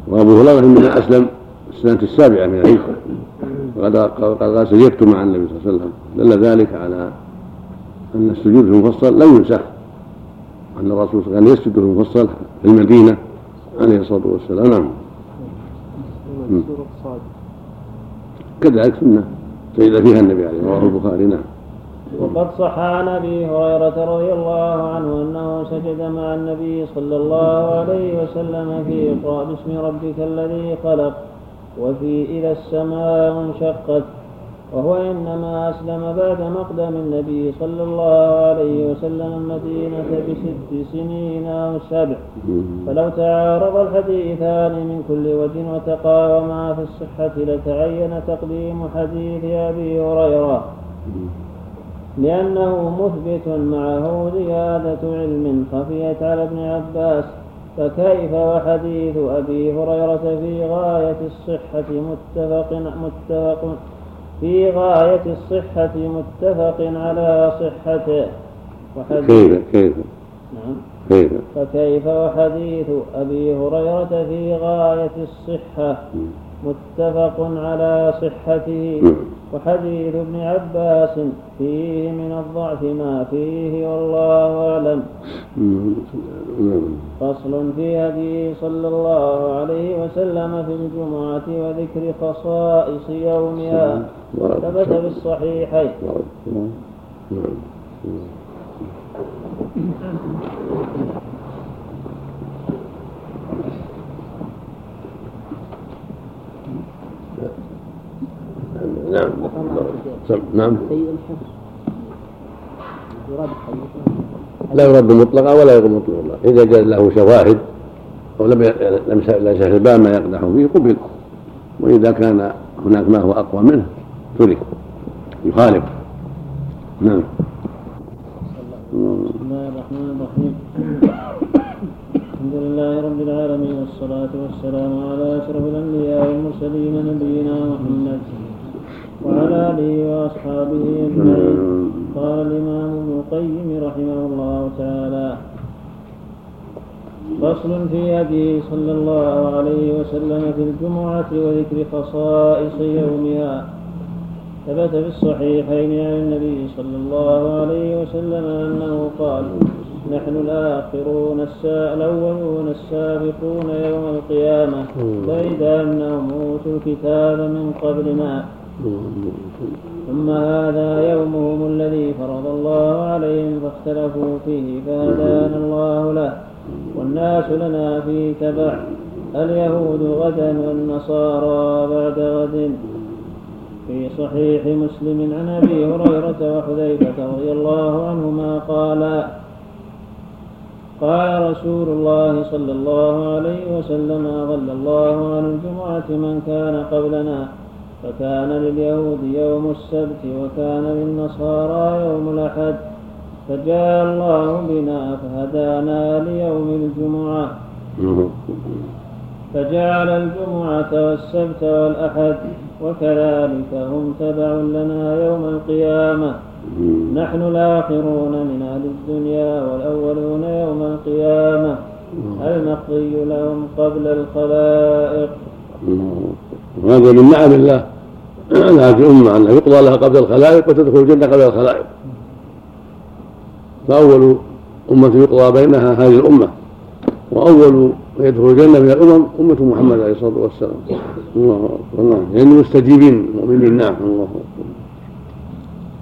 S1: وأبو هريرة إنما أسلم السنة السابعة من الهجرة وقد قال سجدت مع النبي صلى الله عليه وسلم. دل ذلك على أن السجود في المفصل لم ينسخ. أن الرسول كان يسجد في المفصل في المدينة عليه الصلاة والسلام. نعم. كذلك سنة سجد فيها النبي عليه رواه البخاري نعم.
S2: وقد صح عن أبي هريرة رضي الله عنه أنه سجد مع النبي صلى الله عليه وسلم في اقرا باسم ربك الذي خلق وفي إذا السماء انشقت. وهو إنما أسلم بعد مقدم النبي صلى الله عليه وسلم المدينة بست سنين أو سبع. فلو تعارض الحديثان من كل وجه وتقاوما في الصحة لتعين تقديم حديث أبي هريرة. لأنه مثبت معه زيادة علم خفيت على ابن عباس. فكيف وحديث أبي هريرة في غاية الصحة متفق متفق في غاية الصحة متفق على صحته.
S1: كيف كيف؟
S2: نعم.
S1: كيف؟
S2: فكيف وحديث أبي هريرة في غاية الصحة؟ متفق على صحته. وحديث ابن عباس فيه من الضعف ما فيه والله أعلم. فصل في هديه صلى الله عليه وسلم في الجمعة وذكر خصائص يومها. ثبت في الصحيحين
S1: نعم. نعم. لا يرد مطلقا ولا يرد مطلقا إذا جاء له شواهد أو لم لم الباب ما يقدح فيه قبل. وإذا كان هناك ما هو أقوى منه ترك. يخالف. نعم.
S2: بسم الله الرحمن الرحيم. الحمد لله رب العالمين والصلاة والسلام على أشرف الأنبياء والمرسلين نبينا محمد. وعلى آله وأصحابه أجمعين. قال الإمام ابن القيم رحمه الله تعالى فصل في هديه صلى الله عليه وسلم في الجمعة وذكر خصائص يومها. ثبت في الصحيحين عن النبي صلى الله عليه وسلم أنه قال نحن الآخرون الأولون السابقون يوم القيامة فإذا أنهم أوتوا الكتاب من قبلنا ثم هذا يومهم الذي فرض الله عليهم فاختلفوا فيه فهدانا الله له والناس لنا في تبع اليهود غدا والنصارى بعد غد. في صحيح مسلم عن أبي هريرة وحذيفة رضي الله عنهما قالا قال رسول الله صلى الله عليه وسلم أضل الله عن الجمعة من كان قبلنا. فكان لليهود يوم السبت وكان للنصارى يوم الأحد فجاء الله بنا فهدانا ليوم الجمعة. فجعل الجمعة والسبت والأحد وكذلك هم تبع لنا يوم القيامة. نحن الآخرون من أهل الدنيا والأولون يوم القيامة. المقضي لهم قبل الخلائق.
S1: وهذا من نعم الله. على هذه الأمة أنها يقضى لها قبل الخلائق وتدخل الجنة قبل الخلائق. فأول أمة يقضى بينها هذه الأمة. وأول يدخل الجنة من الأمم أمة محمد عليه الصلاة والسلام. الله أكبر. نعم. يعني مستجيبين مؤمنين. نعم. الله أكبر.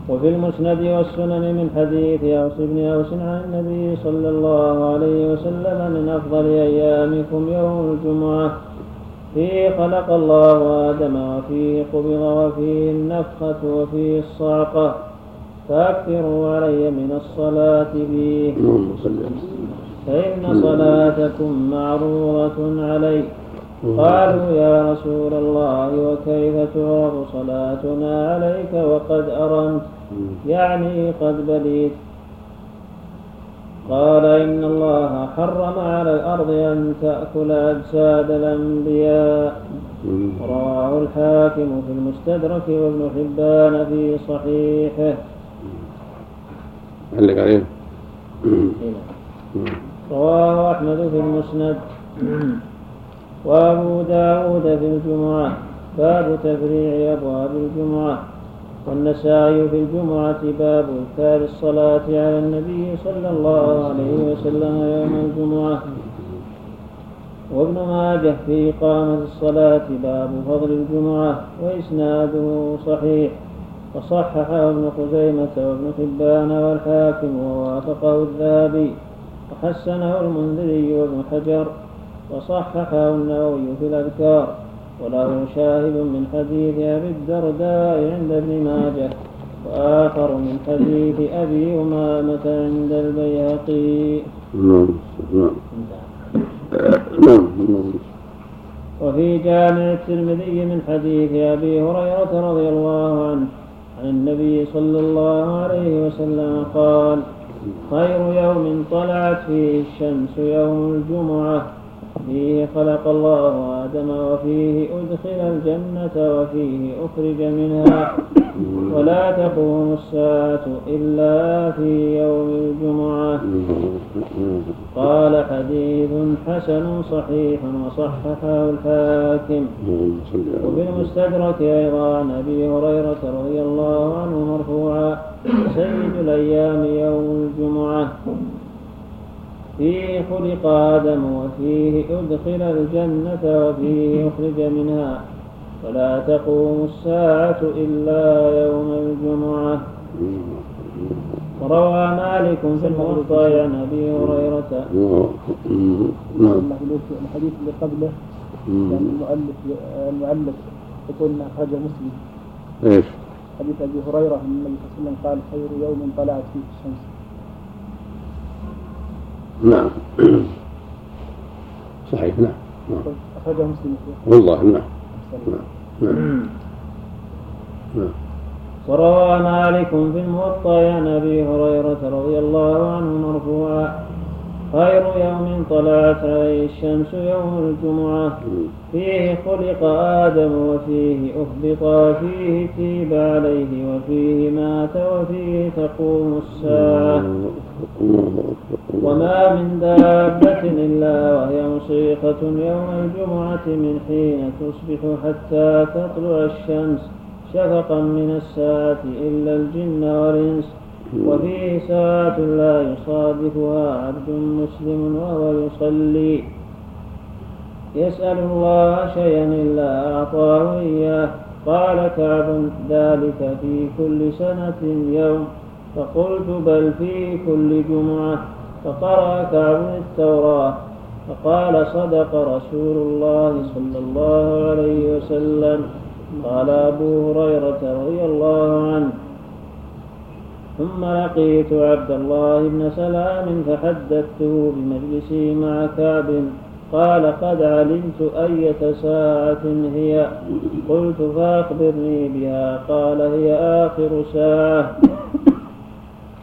S2: وفي المسند والسنن من حديث أوس بن أوس عن النبي صلى الله عليه وسلم من أفضل أيامكم يوم الجمعة. فيه خلق الله آدم وفيه قبض وفيه النفخة وفيه الصعقة فأكثروا علي من الصلاة فيه. فإن صلاتكم معروضة علي. قالوا يا رسول الله وكيف تعرض صلاتنا عليك وقد أرمت يعني قد بليت. قال إن الله حرم على الأرض أن تأكل أجساد الأنبياء. رواه الحاكم في المستدرك وابن حبان في صحيحه.
S1: علق عليه.
S2: رواه أحمد في المسند. وأبو داود في الجمعة. باب تفريع أبواب الجمعة. والنسائي في الجمعة باب إذكار الصلاة على النبي صلى الله عليه وسلم يوم الجمعة. وابن ماجه في إقامة الصلاة باب فضل الجمعة وإسناده صحيح. وصححه ابن خزيمة وابن حبان والحاكم ووافقه الذهبي. وحسنه المنذري وابن حجر. وصححه النووي في الأذكار. وله شاهد من حديث أبي الدرداء عند ابن ماجه وآخر من حديث أبي أمامة عند البيهقي.
S1: نعم نعم. نعم نعم.
S2: وفي جامع الترمذي من حديث أبي هريرة رضي الله عنه عن النبي صلى الله عليه وسلم قال خير يوم طلعت فيه الشمس يوم الجمعة فيه خلق الله آدم وفيه أدخل الجنة وفيه أخرج منها. ولا تقوم الساعة إلا في يوم الجمعة. قال حديث حسن صحيح وصححه الحاكم. وفي المستدرك أيضا عن أبي هريرة رضي الله عنه مرفوعا. سيد الأيام يوم الجمعة. فيه خلق آدم وفيه أدخل الجنة وفيه أخرج منها. ولا تقوم الساعة إلا يوم الجمعة. وروى مالك في الموطأ عن أبي هريرة.
S8: الحديث اللي قبله يعني المؤلف المعلق يقول انه اخرجه مسلم.
S1: إيش؟
S8: حديث أبي هريرة إن النبي صلى الله عليه وسلم قال خير يوم طلعت فيه الشمس.
S1: نعم. صحيح نعم نعم.
S8: أخرجه مسلم.
S1: والله نعم نعم نعم. نعم.
S2: وروى مالك في الموطأ عن أبي هريرة رضي الله عنه مرفوعا. خير يوم طلعت عليه الشمس يوم الجمعة. فيه خلق آدم وفيه أهبط وفيه تيب عليه وفيه مات وفيه تقوم الساعة. وما من دابة إلا وهي مصيقة يوم الجمعة من حين تصبح حتى تطلع الشمس شفقا من الساعة إلا الجن والإنس. وفيه ساعة لا يصادفها عبد مسلم وهو يصلي. يسأل الله شيئا إلا أعطاه إياه. قال كعب ذلك في كل سنة يوم. فقلت بل في كل جمعة فقرأ كعب التوراة فقال صدق رسول الله صلى الله عليه وسلم قال أبو هريرة رضي الله عنه. ثم لقيت عبد الله بن سلام فحدثته بمجلسي مع كعب قال قد علمت أية ساعة هي. قلت فأخبرني بها. قال هي آخر ساعة.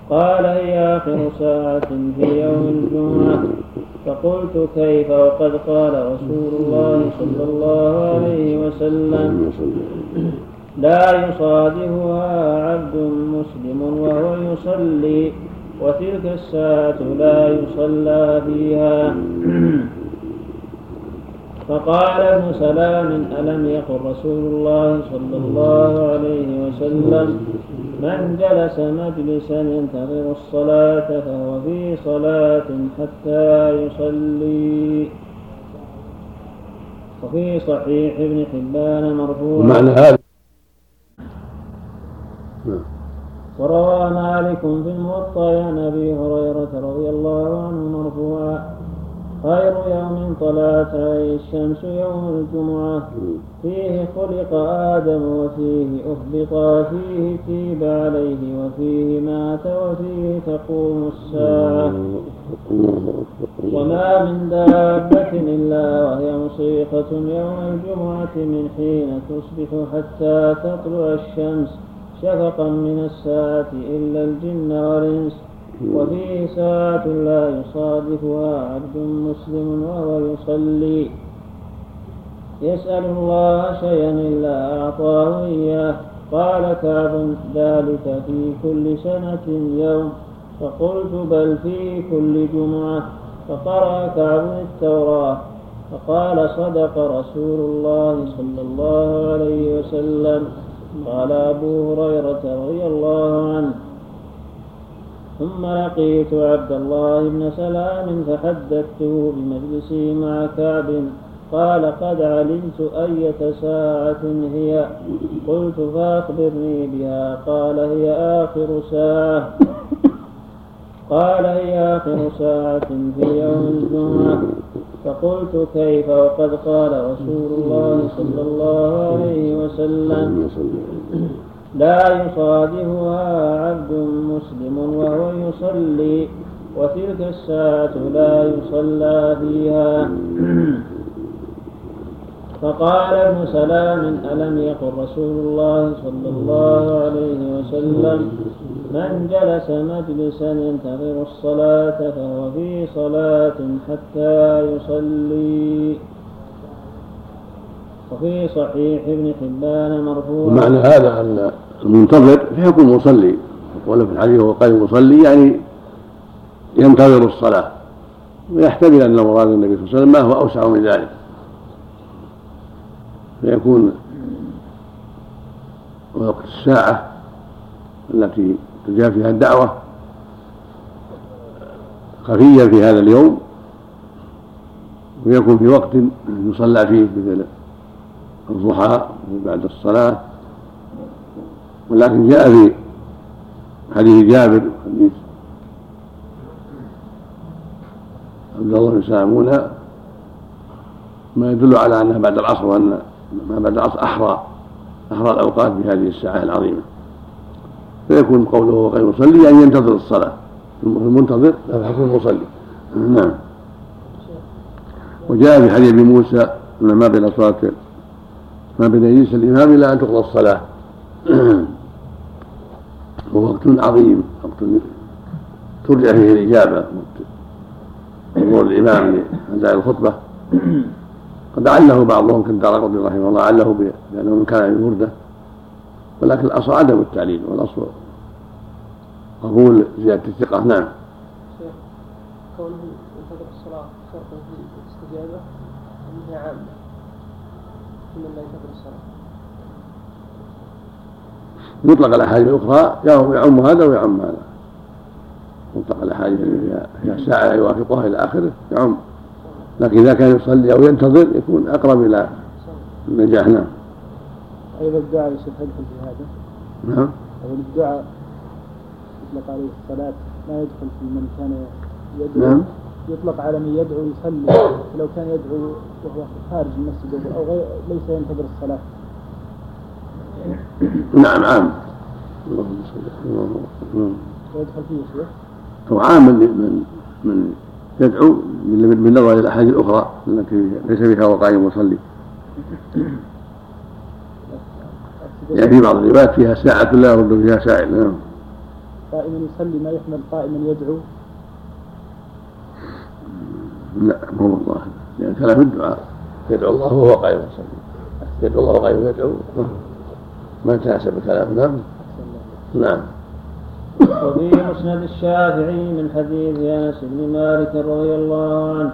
S2: قال هي آخر ساعة في يوم الجمعة فقلت كيف وقد قال رسول الله صلى الله عليه وسلم. لا يصادفها عبد مسلم وهو يصلي وتلك الساعة لا يصلى فيها. فقال ابن سلام ألم يقل رسول الله صلى الله عليه وسلم؟ من جلس مجلسا ينتظر الصلاة فهو في صلاة حتى يصلي. وفي صحيح ابن حبان مرفوعا
S1: معنى هذا.
S2: وروى مالك في الموطأ عن أبي هريرة رضي الله عنه مرفوعا. خير يوم طلعت عليه الشمس يوم الجمعة. فيه خلق آدم وفيه أهبط فيه تيب عليه وفيه مات وفيه تقوم الساعة. وما من دابة إلا وهي مصيقة يوم الجمعة من حين تصبح حتى تطلع الشمس. شفقا من الساعة إلا الجن والإنس. وفيه ساعة لا يصادفها عبد مسلم وهو يصلي. يسأل الله شيئا إلا أعطاه إياه. قال كعب ذلك في كل سنة يوم. فقلت بل في كل جمعة. فقرأ كعب التوراة. فقال صدق رسول الله صلى الله عليه وسلم. قال أبو هريرة رضي الله عنه. ثم لقيت عبد الله بن سلام فحدثته بمجلسي مع كعب. قال قد علمت أية ساعة هي. قلت فأخبرني بها. قال هي آخر ساعة. قال هي آخر ساعة في يوم الجمعة. فقلت كيف؟ وقد قال رسول الله صلى الله عليه وسلم. لا يصادفها عبد مسلم وهو يصلي وتلك الساعة لا يصلى فيها. فقال ابن سلام ألم يقل رسول الله صلى الله عليه وسلم من جلس مجلسا ينتظر الصلاة فهو في صلاة حتى يصلي؟ وفي صحيح ابن حبان مرفوعا.
S1: معنى هذا أن المنتظر في حكم المصلي يقول في الحديث وهو قائم يصلي يعني ينتظر الصلاة. ويحتمل أن مراد النبي صلى الله عليه وسلم ما هو أوسع من ذلك. فيكون وقت الساعة التي تجاب فيها الدعوة خفيا في هذا اليوم ويكون في وقت يصلى فيه مثل الضحى بعد الصلاة ولكن جاء في حديث جابر حديث عبد الله بن سلامون ما يدل على أنها بعد العصر وأن ما بعد العصر أحرى أحرى الأوقات بهذه الساعة العظيمة. فيكون قوله غير مصلي يعني ينتظر الصلاة. المنتظر هذا حكم المصلي. نعم. وجاء في حديث أبي موسى ما بين صلاة ما بين يجلس الإمام إلى أن تقضى الصلاة. هو وقت عظيم وقت ترجع فيه الإجابة. حضور الإمام لأداء الخطبة قد عله بعضهم كالدار قطني رحمه الله عله بأنه من كان يورده ولكن الأصل عدم التعليل والأصل قبول زيادة الثقة. نعم.
S8: كونه ينتظر الصلاة شرط في الاستجابة أنها عامة ينتظر الصلاة.
S1: مطلق الاحاديث الاخرى يعم هذا ويعم هذا. مطلق الاحاديث التي فيها ساعة يوافقها إلى آخره يعم. لكن إذا كان يصلي أو ينتظر يكون أقرب إلى النجاح نعم.
S8: أيضا الدعاء يصح يدخل في هذا.
S1: نعم.
S8: أو الدعاء يطلق عليه الصلاة ما يدخل في من كان يدعو.
S1: نعم.
S8: يطلق على من يدعو يصلي لو كان يدعو وهو خارج المسجد أو غير ليس ينتظر الصلاة.
S1: نعم عام. اللهم صل اللهم
S8: ويدخل فيه شيخ
S1: هو عام من من من يدعو من بالنظر إلى الاحاديث الاخرى التي ليس فيها وقائم مصلي. يعني في بعض الروايات فيها ساعة لا يرد فيها ساعة نعم.
S8: قائما يصلي ما يحمل قائما يدعو؟
S1: لا مو والله. لأن كلام الدعاء. يدعو الله وهو قائم يصلي. يدعو الله وهو قائم يدعو. ما تناسب الكلام نعم؟ نعم.
S2: وفي مسند الشافعي من حديث أنس بن مالك رضي الله عنه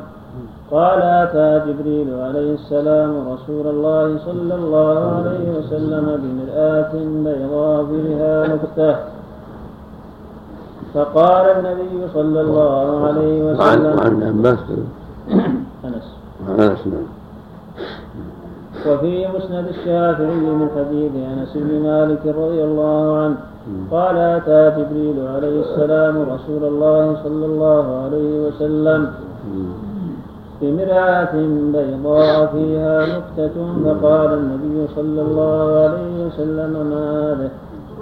S2: قال أتى جبريل عليه السلام رسول الله صلى الله عليه وسلم بمرآة بيضاء فيها نكته فقال النبي صلى الله عليه وسلم
S1: ابن عباس أنس. أنس نعم.
S2: وفي مسند الشافعي من حديث أنس بن مالك رضي الله عنه قال أتى جبريل عليه السلام رسول الله صلى الله عليه وسلم بمرآة بيضاء فيها نكتة فقال النبي صلى الله عليه وسلم ما هذا؟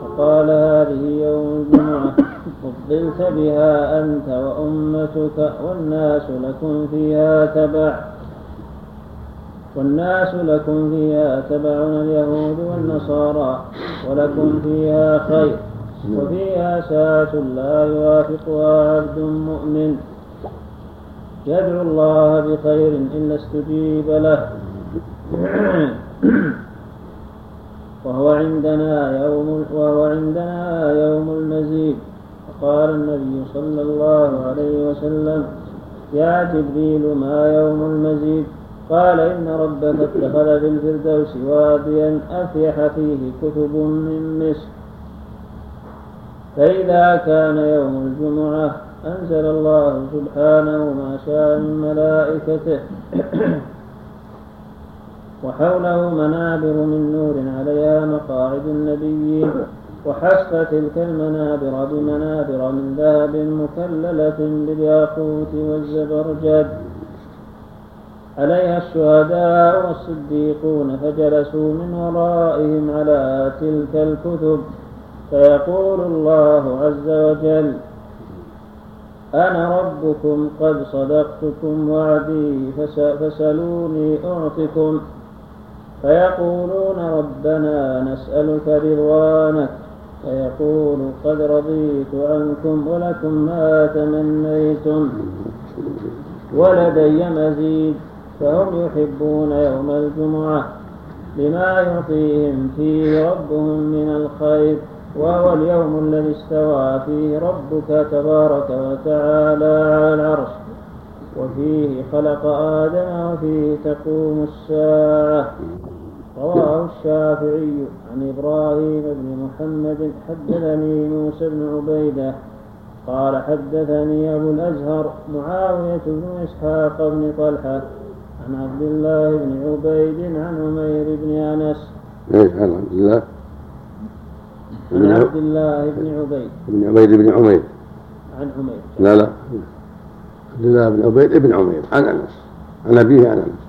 S2: فقال هذه يوم الجمعة فضلت بها أنت وأمتك والناس لكم فيها تبع. والناس لكم فيها تبعنا اليهود والنصارى ولكم فيها خير وفيها ساعة لا يوافقها عبد مؤمن. يدعو الله بخير إلا استجيب له. وهو عندنا يوم وهو عندنا يوم المزيد. فقال النبي صلى الله عليه وسلم يا جبريل ما يوم المزيد؟ قال إن ربك اتخذ في الفردوس واديا أفيح فيه كتب من مسك فإذا كان يوم الجمعة أنزل الله سبحانه ما شاء من ملائكته وحوله منابر من نور عليها مقاعد النبيين وحسب تلك المنابر بمنابر من ذهب مكللة بالياقوت والزبرجد. عليها الشهداء والصديقون فجلسوا من ورائهم على تلك الكتب. فيقول الله عز وجل أنا ربكم قد صدقتكم وعدي فسلوني أعطكم. فيقولون ربنا نسألك رضوانك. فيقول قد رضيت عنكم ولكم ما تمنيتم. ولدي مزيد. فهم يحبون يوم الجمعة لما يعطيهم فيه ربهم من الخير وهو اليوم الذي استوى فيه ربك تبارك وتعالى على العرش. وفيه خلق آدم وفيه تقوم الساعة. رواه الشافعي عن إبراهيم بن محمد حدثني موسى بن عبيدة قال حدثني أبو الأزهر معاوية بن إسحاق بن طلحة عن عبد الله بن عبيد عن عمير بن أنس.
S1: إيش عن عبد الله؟
S2: عن عبد الله بن عبيد.
S1: بن عبيد بن عمير.
S2: عن عمير.
S1: لا لا. عبد الله بن عبيد بن عمير. عن أنس. عن أبيه عن أنس.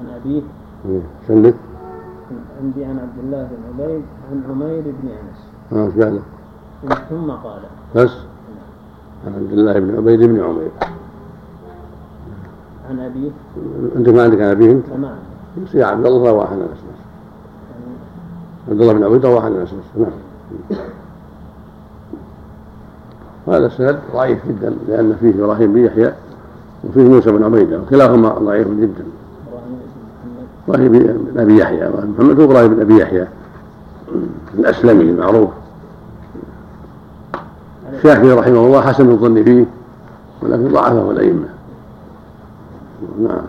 S2: عن أبيه.
S1: إيه، سلك
S2: عندي عن عبد الله بن عبيد عن عمير بن أنس.
S1: آه إيش بعده؟
S2: ثم قال.
S1: بس. عن عبد الله بن عبيد بن عمير.
S2: عن أبيه؟
S1: أنت ما عندك عن أبيه أنت؟
S2: ما
S1: يصير عبد الله رواه عن بس عبد الله بن عبيد رواه عن بس نعم. وهذا السند ضعيف جدا لأن فيه إبراهيم بن يحيى وفيه موسى بن عبيدة وكلاهما ضعيف جدا. إبراهيم بن أبي يحيى محمد هو إبراهيم بن أبي يحيى. الاسلمي المعروف الشافعي رحمه الله حسن الظن فيه ولكن ضعفه الأئمة. نعم.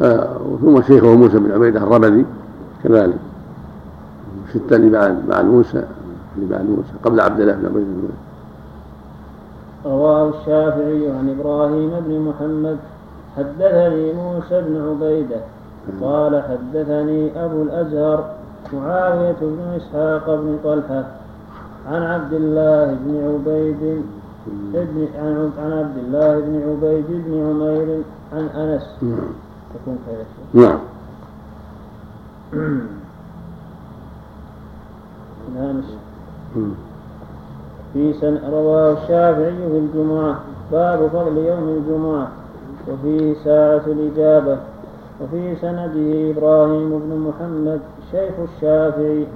S1: آه ثم شيخه موسى بن عبيدة الربذي كذلك. ستة اللي بعد بعد موسى اللي بعد موسى قبل عبد الله بن عبيد بن
S2: رواه الشافعي عن إبراهيم بن محمد حدثني موسى بن عبيدة قال حدثني أبو الأزهر معاوية بن إسحاق بن طلحة عن عبد الله بن عبيد ابن عن عبد الله بن عبيد بن عمير عن أنس.
S1: نعم.
S2: تكون خير
S1: نعم.
S2: نعم.
S1: مم.
S2: في سن رواه الشافعي في الجمعة. باب فضل يوم الجمعة. وفيه ساعة الإجابة. وفي سنده إبراهيم بن محمد شيخ الشافعي.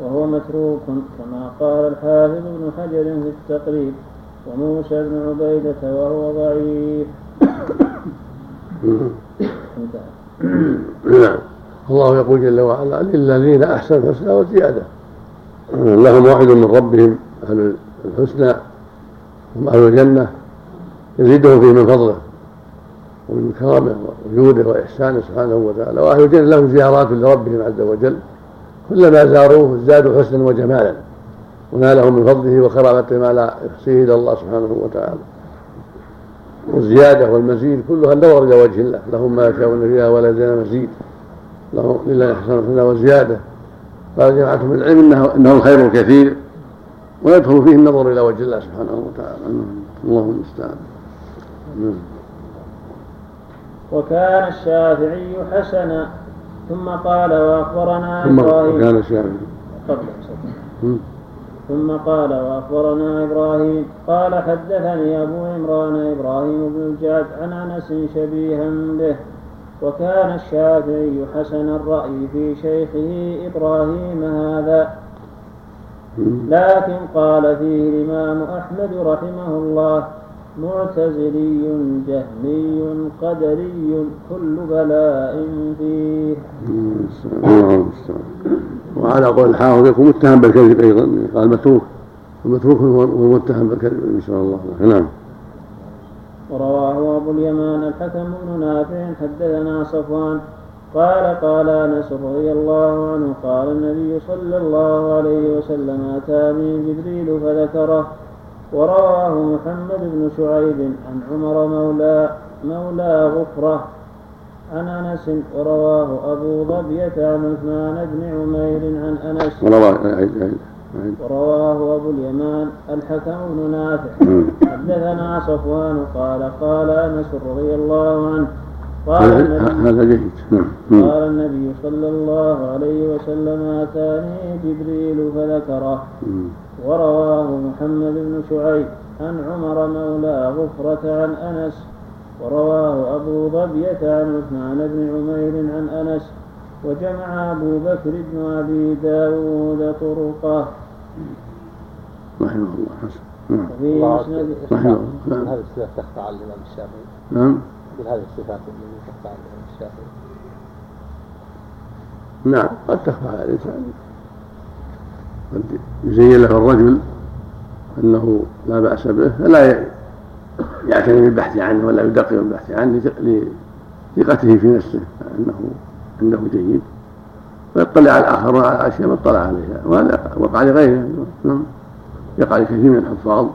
S2: وهو متروك كما قال الحافظ ابن حجر في التقريب. وموسى بن عبيدة وهو ضعيف.
S1: نعم. الله يقول جل وعلا للذين أحسنوا الحسنى وزيادة. لهم موعد من ربهم أهل الحسنى هم أهل الجنة يزيدهم فيه من فضله ومن كرمه وجوده وإحسانه سبحانه وتعالى. وأهل الجنة لهم زيارات لربهم عز وجل. كلما زاروه ازدادوا حسنا وجمالا. ونالهم من فضله وكرامته ما لا يحصيه إلا الله سبحانه وتعالى. والزيادة والمزيد كلها النظر إلى وجه الله. لهم ما يشاءون فيها ولا يزال مزيد. لهم لله إحسان الحسنى وزيادة قال جماعة من العلم إنه, إنه الخير الكثير. ويدخل فيه النظر إلى وجه الله سبحانه وتعالى. اللهم المستعان نعم.
S2: وكان الشافعي حسنا. ثم قال وأخبرنا
S1: ثم
S2: إبراهيم.
S1: كان الشافعي.
S2: قبل. ثم قال وأخبرنا إبراهيم. قال حدثني أبو عمران إبراهيم بن الجعد عن أنس شبيها به وكان الشافعي حسن الرأي في شيخه إبراهيم هذا. لكن قال فيه الإمام أحمد رحمه الله معتزلي جهمي قدري كل بلاء فيه.
S1: وعلى قول الحافظ يكون متهم بالكذب أيضا. قال متروك. المتروك هو متهم بالكذب إن شاء الله. نعم.
S2: ورواه أبو اليمان الحكم بن نافع حدثنا صفوان قال قال أنس رضي الله عنه قال النبي صلى الله عليه وسلم أتاني جبريل فذكره. ورواه محمد بن شعيب عن عمر مولى مولى غفرة. عن أنس ورواه أبو ظبية عن عثمان بن عمير عن أنس
S1: ورواه عيد عيد عيد
S2: ورواه أبو اليمان الحكم بن نافع. حدثنا صفوان قال قال أنس رضي الله عنه قال
S1: هذا
S2: النبي. قال النبي صلى الله عليه وسلم أتاني جبريل فذكره. ورواه محمد بن شعيب عن عمر مولى غفرة عن أنس ورواه أبو ظبية عن عثمان بن عمير عن أنس وجمع أبو بكر بن أبي داود طرقة.
S1: رحمه الله حسن. نعم.
S2: وفي مسند
S1: رحمه الله. نعم.
S9: هذه الصفات تخفى على الإمام الشافعي.
S1: نعم.
S9: هذه الصفات التي تخفى على الإمام الشافعي.
S1: نعم. قد تخفى على الإنسان قد يزين له الرجل أنه لا بأس به فلا ي- يعتني بالبحث عنه ولا يدقق بالبحث عنه لث- لثقته في نفسه أنه أنه جيد. ويطلع على الآخرون على أشياء ما اطلع عليها. وهذا وقع لغيره. نعم. يقع لكثير من الحفاظ.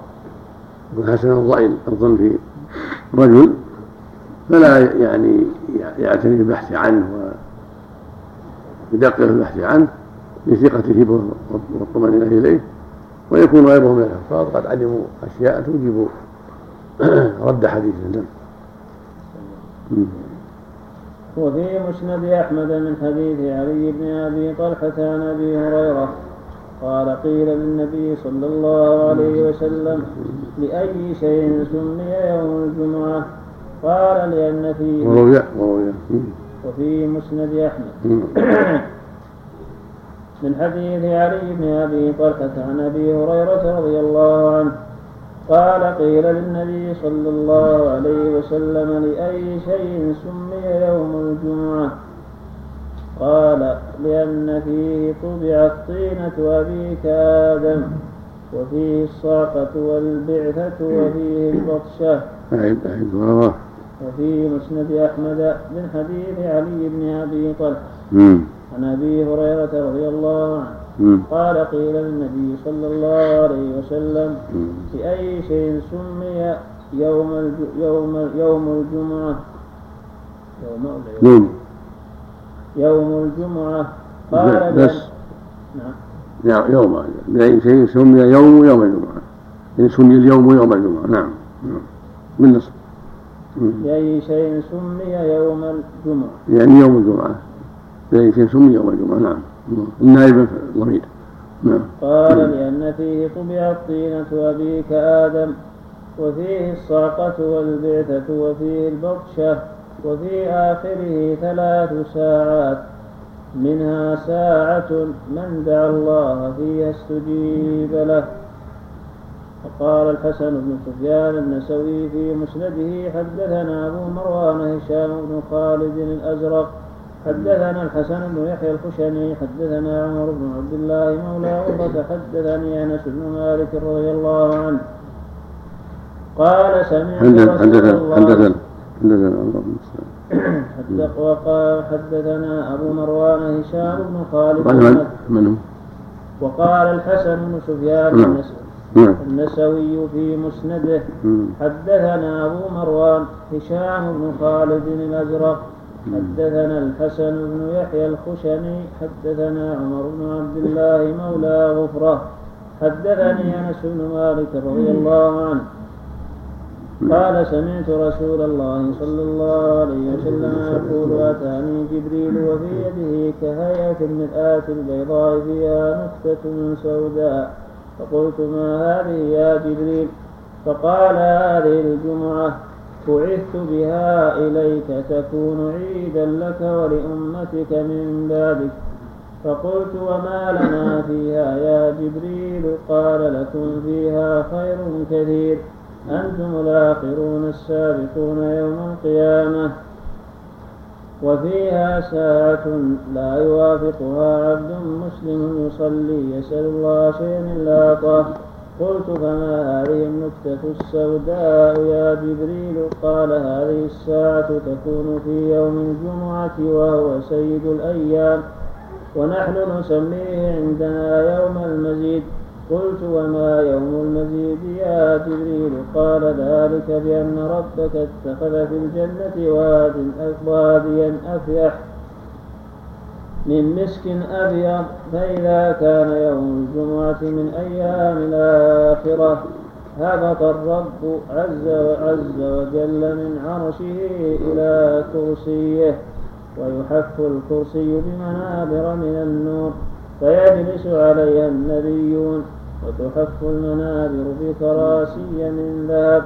S1: يكون حسن الظن الظن في رجل فلا يعني يعتني بالبحث عنه يدقق في البحث عنه لثقته والطمأنينة إليه. ويكون غيره من الحفاظ. قد علموا أشياء توجب رد حديث نعم.
S2: وفي مسند أحمد من حديث علي بن أبي طلحة عن أبي هريرة قال قيل للنبي صلى الله عليه وسلم لأي شيء سمي يوم الجمعة قال لأن فيه
S1: وروي وروي.
S2: وفي مسند أحمد. من حديث علي بن أبي طلحة عن أبي هريرة رضي الله عنه قال قيل للنبي صلى الله عليه وسلم لأي شيء سمي يوم الجمعة قال لأن فيه طبعت طينة أبيك آدم وفيه الصعقة والبعثة وفيه البطشة وفي مسند أحمد من حديث علي بن أبي طلحة. عن أبي هريرة رضي الله عنه. قال قيل للنبي صلى الله عليه وسلم. بأي شيء سمي يوم الج... يوم يوم الجمعة. يوم يوم؟ يوم الجمعة. قال
S1: بس.
S2: نعم.
S1: يوم. بأي شيء سمي يوم يوم الجمعة. يعني سمي اليوم يوم الجمعة. نعم. نعم. بالنصب مم.
S2: بأي شيء سمي يوم الجمعة.
S1: يعني يوم الجمعة. بأي شيء سمي يوم الجمعة. نعم. النائب ضمير نعم.
S2: قال لأن فيه طبعت طينة أبيك آدم وفيه الصعقة والبعثة وفيه البطشة وفي آخره ثلاث ساعات. منها ساعة من دعا الله فيها استجيب له. وقال الحسن بن سفيان النسوي في مسنده حدثنا أبو مروان هشام بن خالد الأزرق حدثنا الحسن بن يحيى الخشني حدثنا عمر بن عبد الله مولى عقبة حدثني أنس بن مالك رضي الله عنه قال سمعت
S1: حدثنا
S2: رسول
S1: حدثنا
S2: الله
S1: حدثنا
S2: وقال حدثنا أبو مروان هشام بن خالد
S1: من من هو؟
S2: وقال الحسن بن سفيان
S1: نعم. نعم
S2: النسوي في مسنده. حدثنا أبو مروان هشام بن خالد الأزرق حدثنا الحسن بن يحيى الخشني حدثنا عمر بن عبد الله مولى غفرة حدثني أنس بن مالك رضي الله عنه. قال سمعت رسول الله صلى الله عليه وسلم يقول أتاني جبريل وفي يده كهيئة المرآة البيضاء فيها نكتة سوداء. فقلت ما هذه يا جبريل؟ فقال هذه الجمعة. بعثت بها إليك تكون عيدا لك ولأمتك من بعدك. فقلت وما لنا فيها يا جبريل؟ قال لكم فيها خير كثير. أنتم الآخرون السابقون يوم القيامة. وفيها ساعة لا يوافقها عبد مسلم يصلي يسأل الله شيئا إلا أعطاه قلت فما هذه النكتة السوداء يا جبريل؟ قال هذه الساعة تكون في يوم الجمعة وهو سيد الأيام. ونحن نسميه عندنا يوم المزيد. قلت وما يوم المزيد يا جبريل؟ قال ذلك بأن ربك اتخذ في الجنة واد واديا أفيح. من مسك أبيض فإذا كان يوم الجمعة من أيام الآخرة هبط الرب عز وعز وجل من عرشه إلى كرسيه ويحف الكرسي بمنابر من النور فيجلس عليها النبيون وتحف المنابر بكراسي من ذهب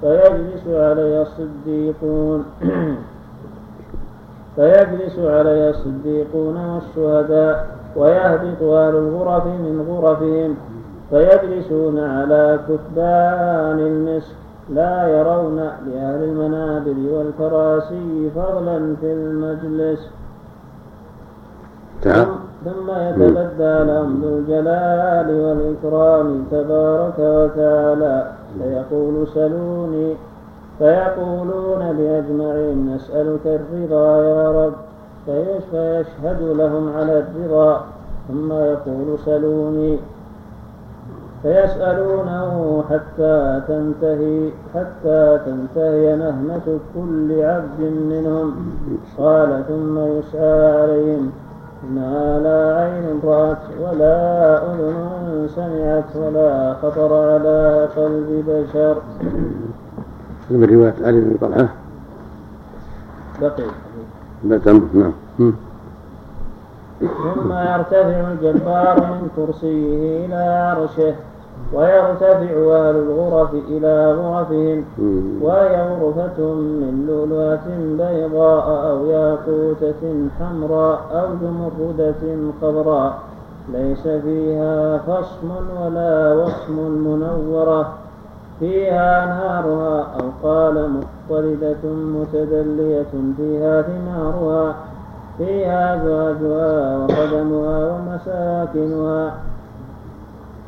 S2: فيجلس عليها الصديقون. فيجلس عليها الصديقون والشهداء ويهبط أهل الغرف من غرفهم فيجلسون على كثبان المسك لا يرون لأهل المنابر والكراسي فضلا في المجلس. ثم يتبدى لهم ذو الجلال والإكرام تبارك وتعالى فيقول سلوني فيقولون بأجمعين نسألك الرضا يا رب. فيش- فيشهد لهم على الرضا ثم يقول سلوني. فيسألونه حتى تنتهي حتى تنتهي نهمة كل عبد منهم. قال ثم يسعى عليهم. ما لا عين رأت ولا أذن سمعت ولا خطر على قلب بشر.
S1: من رواية علي بن طلحة
S2: بقي
S1: بتم نعم.
S2: ثم يرتفع الجبار من كرسيه إلى عرشه ويرتفع أهل الغرف إلى غرفهم. وهي غرفة من لؤلؤة بيضاء أو ياقوتة حمراء أو زمردة خضراء ليس فيها خصم ولا وصم منورة. فيها أنهارها أو قال مضطردة متدلية فيها ثمارها فيها أزواجها وقدمها ومساكنها.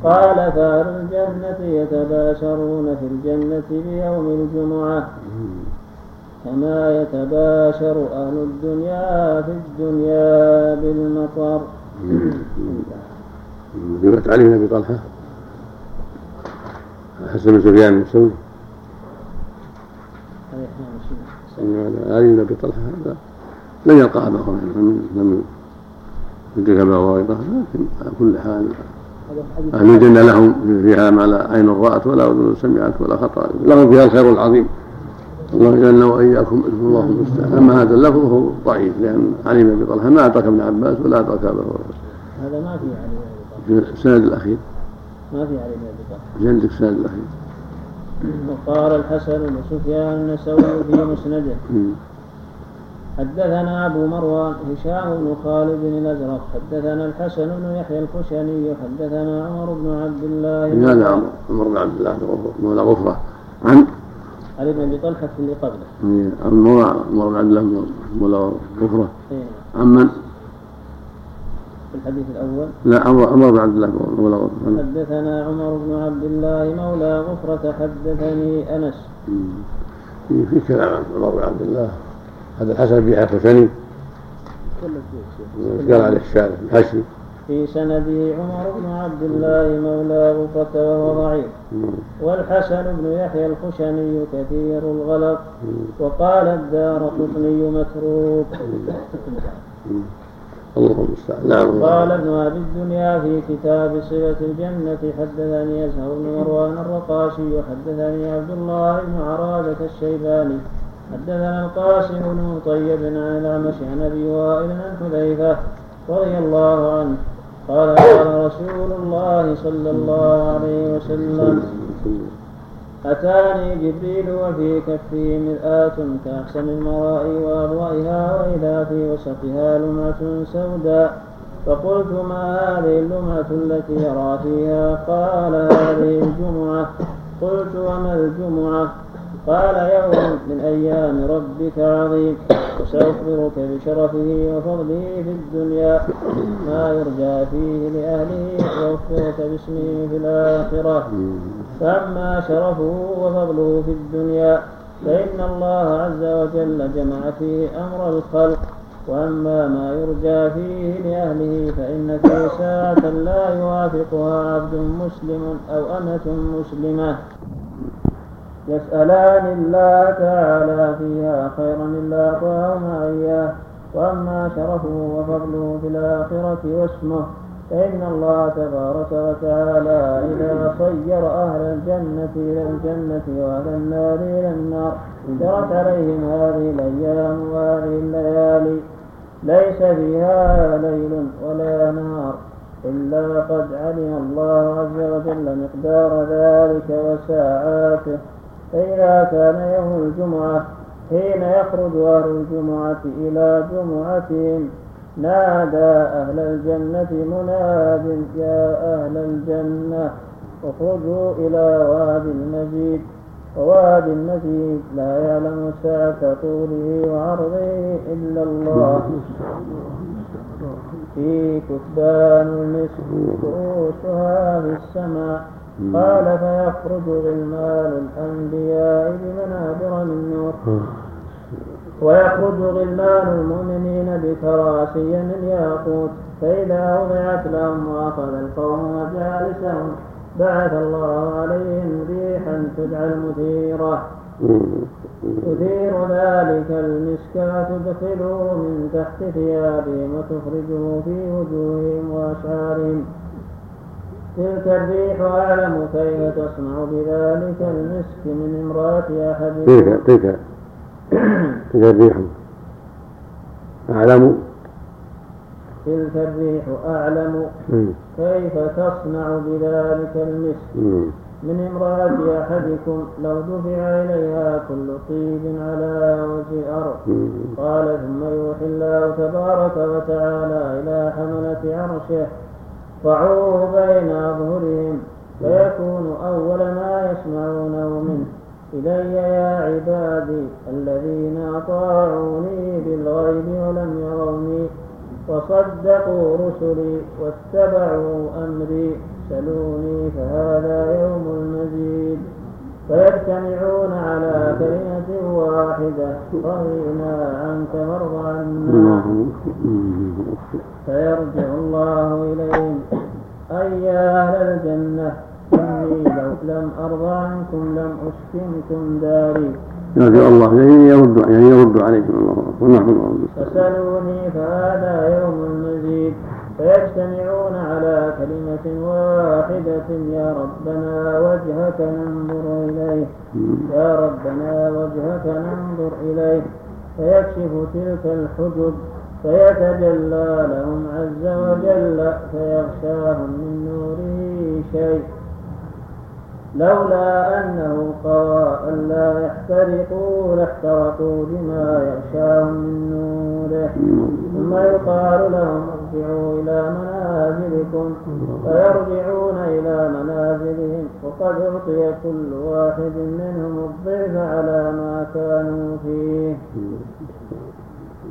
S2: قال فأهل الجنة يتباشرون في الجنة بيوم الجمعة كما يتباشر أهل الدنيا في الدنيا بالمطر.
S1: رواية علي بن أبي طلحة. حسن بن سفيان
S2: مشينا.
S1: علي بن ابي طلحه هذا؟ لم يلقى أبا هريره لم يدرك أبا هريره لكن على كل حال أهل الجنة لهم فيها ما لا عين رأت ولا أذن سمعت ولا خطر لهم فيها الخير العظيم. الله يجعلنا وإياكم الله المستعان. أما هذا اللفظ فهو ضعيف لأن علي بن ابي طلحه ما أدرك ابن عباس ولا أدرك أبا هريرة.
S2: هذا ما في عليه
S1: السند الأخير.
S2: ما في علي بن ابي طلحه
S1: عندك السند الأخير
S2: وقال الحسن وسفيان النسوي في مسنده. حدثنا أبو مروان هشام بن خالد الأزرق. حدثنا الحسن بن يحيى الخشني. حدثنا عمر بن عبد الله.
S1: هذا عمر؟ عمر بن عبد الله بن مولى غفرة. عن؟
S2: علي بن أبي طلحة في اللي قبله.
S1: عن مولى عمر بن عبد الله بن مولى غفرة.
S2: إيه.
S1: عمن
S2: في الحديث الأول.
S1: لا عمر عمر بن عبد الله مولى
S2: حدثنا عمر بن عبد الله مولى غفرة حدثني أنس.
S1: في كلام عن عمر بن عبد الله. هذا الحسن بن الحسني قال عليه الشارع الحشي
S2: في سنده عمر بن عبد الله مولى غفرة وهو ضعيف. والحسن بن يحيى الخشني كثير الغلط. وقال الدار قطني متروك.
S1: مم. اللهم المستعان نعم
S2: قال ابن أبي الدنيا في كتاب صفة الجنة حدثني أزهر بن مروان الرقاشي حدثني عبد الله بن عرادة الشيباني حدثنا القاسم بن طيب عن الاعمش عن ابي وائل عن حذيفة رضي الله عنه قال قال رسول الله صلى الله عليه وسلم أتاني جبريل وفي كفه مرآة كأحسن المراء وأضوائها وإذا في وسطها لمعة سوداء. فقلت ما هذه اللمعة التي يرى فيها؟ قال هذه الجمعة. قلت وما الجمعة؟ قال يوم من أيام ربك عظيم وسأخبرك بشرفه وفضله في الدنيا ما يرجى فيه لأهله وأخبرك باسمه في الآخرة. فأما شرفه وفضله في الدنيا فإن الله عز وجل جمع فيه أمر الخلق. وأما ما يرجى فيه لأهله فإن في ساعة لا يوافقها عبد مسلم أو أمة مسلمة. يسألان الله تعالى فيها خيرا إلا أعطاهما إياه وأما شرفه وفضله في الآخرة واسمه. فإن الله تبارك وتعالى إذا صير أهل الجنة إلى الجنة وأهل النار إلى النار. جرت عليهم هذه الأيام وهذه الليالي. ليس فيها ليل ولا نهار إلا قد علم الله عز وجل مقدار ذلك وساعاته فإذا كان يوم الجمعة حين يخرج أهل الجمعة إلى جمعتهم نادى أهل الجنة مناد يا أهل الجنة اخرجوا إلى وادي المجيد ووادي المجيد لا يعلم سعة طوله وعرضه إلا الله. في كتبان المسك رؤوسها في السماء. قال فيخرج غلمان الأنبياء بمنابر من نور. ويخرج غلمان المؤمنين بكراسي من ياقوت. فإذا وضعت لهم وأخذ القوم مجالسهم بعث الله عليهم ريحا تدعى المثيرة. تثير ذلك المسك وتدخله من تحت ثيابهم وتخرجه في وجوههم وأشعارهم. تلك الريح أعلم كيف تصنع بذلك المسك من امرأة أحدكم
S1: تلك تلك تلك الريح. أعلم.
S2: تلك الريح أعلم. كيف تصنع بذلك المسك. من امرأة أحدكم؟ لو دفع إليها كل طيب على وجه الأرض.
S1: مم.
S2: قال ثم يوحي الله تبارك وتعالى إلى حملة عرشه. ضعوه بين أظهرهم فيكون أول ما يسمعونه منه. إلي يا عبادي الذين أطاعوني بالغيب ولم يروني وصدقوا رسلي واتبعوا أمري. سلوني فهذا يوم المزيد فيجتمعون على كلمة واحدة. رضينا عنك وارض عنا. فيرجع الله إليهم. أي يا أهل الجنة؟ إني لو لم أرضى عنكم لم أسكنكم داري.
S1: يرجع الله يعني يرد يعني يرد عليهم. الله أكبر. نعم. الله
S2: فسلوني فهذا يوم فيجتمعون على كلمة واحدة يا ربنا وجهك ننظر إليه يا ربنا وجهك ننظر إليه. فيكشف تلك الحجب فيتجلى لهم عز وجل فيغشاهم من نوره شيء. لولا أنه قضى ألا يحترقوا لاحترقوا بما يغشاهم من نوره ثم يقال لهم ارجعوا إلى منازلكم فيرجعون إلى منازلهم وقد أعطي كل واحد منهم الضعف على ما كانوا فيه.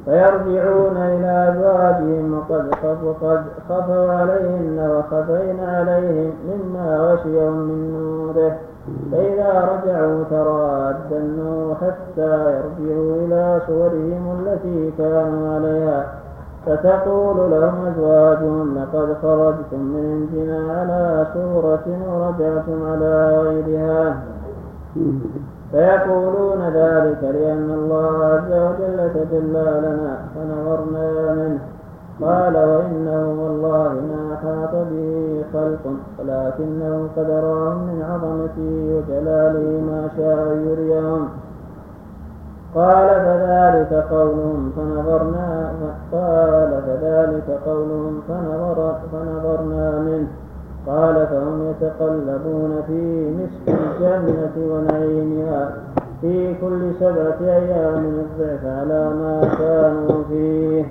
S2: فيرجعون إلى أزواجهم وقد وقد خفوا عليهن وخفينا عليهم مما غشيهم من نوره. فإذا رجعوا تراد النور حتى يرجعوا إلى صورهم التي كانوا عليها. فتقول لهم أزواجهم لقد خرجتم من عندنا على صورة ورجعتم على غيرها. فيقولون ذلك لأن الله عز وجل تجلى لنا فنظرنا منه. قال وإنه والله ما أحاط به خلق ولكنه قد راهم من عظمته وجلاله ما شاء يريهم. قال فذلك قولهم فنظرنا قال فذلك قولهم فنظر فنظرنا منه. قال فهم يتقلبون في مسك الجنة ونعيمها في كل سبعة أيام الضعف على ما كانوا فيه.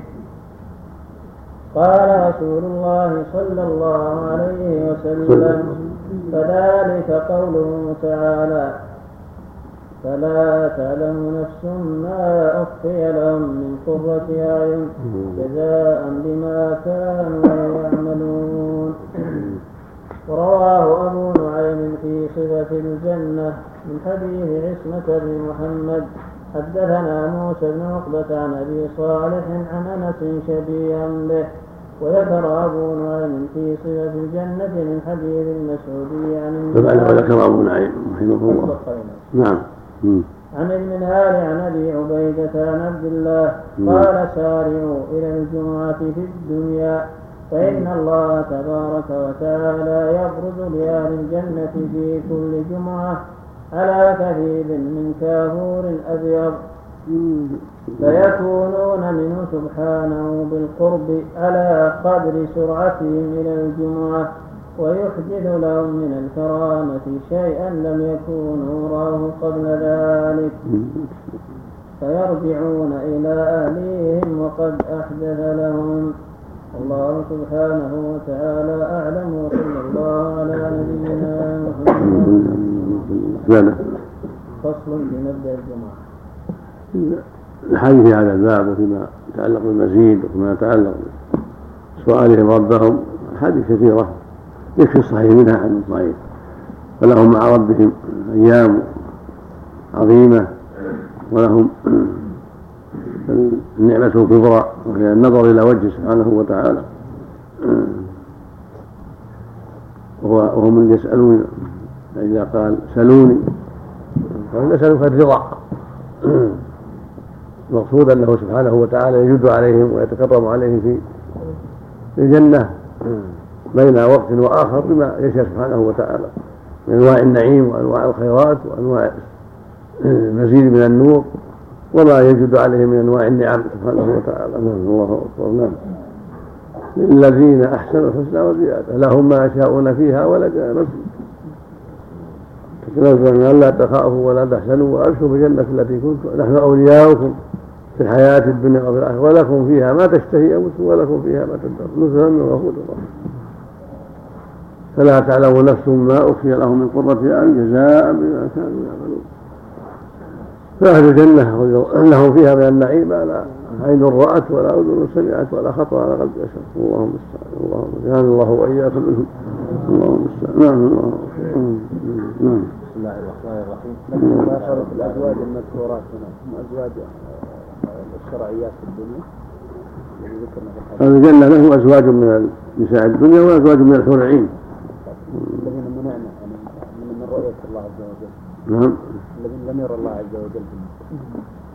S2: قال رسول الله صلى الله عليه وسلم فذلك قوله تعالى فلا تعلم نفس ما أخفي لهم من قرة أعين جزاء بما كانوا يعملون. ورواه أبو نعيم في صفة الجنة من حديث عصمة بن محمد. حدثنا موسى بن عقبة عن أبي صالح عن أنس شبيها به. وذكر أبو نعيم في صفة الجنة من حديث المسعودي عن
S1: فبعد ذكر أبو نعيم رحمه الله. نعم.
S2: عن المنهال عن أبي عبيدة عن عبد الله. قال سارعوا إلى الجمعة في الدنيا. فإن الله تبارك وتعالى يبرز لأهل الجنة في كل جمعة. على كثيب من كافور أبيض. فيكونون منه سبحانه بالقرب على قدر سرعتهم إلى الجمعة ويحدث لهم من الكرامة شيئا لم يكونوا راه قبل ذلك. فيرجعون إلى أهليهم وقد أحدث لهم. الله سبحانه وتعالى أعلم وصلى الله على نبينا محمد. فصل في مبدأ الجمعة.
S1: الحديث هذا الباب وفيما يتعلق بالمزيد وفيما يتعلق بسؤالهم ربهم. حديث كثيرة. يكفي الصحيح منها عن الضعيف فلهم مع ربهم أيام عظيمة ولهم النعمة الكبرى وهي النظر إلى وجهه سبحانه وتعالى. وهم يسألون إذا قال سلوني قال نسألك الرضا. المقصود أنه سبحانه وتعالى يجد عليهم ويتكرم عليهم في الجنة بين وقت وآخر بما يشاء سبحانه وتعالى. من أنواع النعيم وأنواع الخيرات وأنواع المزيد من النور. وما يجد عليه من أنواع النعم سبحانه وتعالى. نعم الله أكبر. نعم. للذين أحسنوا الحسنى وزيادة. لهم ما يشاءون فيها ولدينا مزيد تتنزل من لا تخافوا ولا تحزنوا وأبشروا بالجنة التي كنتم نحن أولياؤكم في الحياة الدنيا وفي الآخرة. ولكم فيها ما تشتهي أنفسكم ولكم فيها ما تدعون نزلا من غفور رحيم. فلا تعلم نفس ما أخفي لهم من قرة أعين جزاء بما كانوا يعملون. فأهل الجنة لهم فيها من النعيم ما لا عين رأت ولا أذن سمعت ولا خطر على قلب بشر. اللهم المستعان اللهم جعلنا الله وإياكم منهم. اللهم المستعان نعم
S4: نعم. بسم الله الرحمن الرحيم ما فرق الأزواج المذكورات هنا هم أزواج الشرعيات في الدنيا
S1: أهل الجنة لهم أزواج من نساء الدنيا وأزواج من الحور العين
S4: الذين منعنا من رؤية الله عز وجل
S1: نعم.
S4: الذين لم يرى الله عز وجل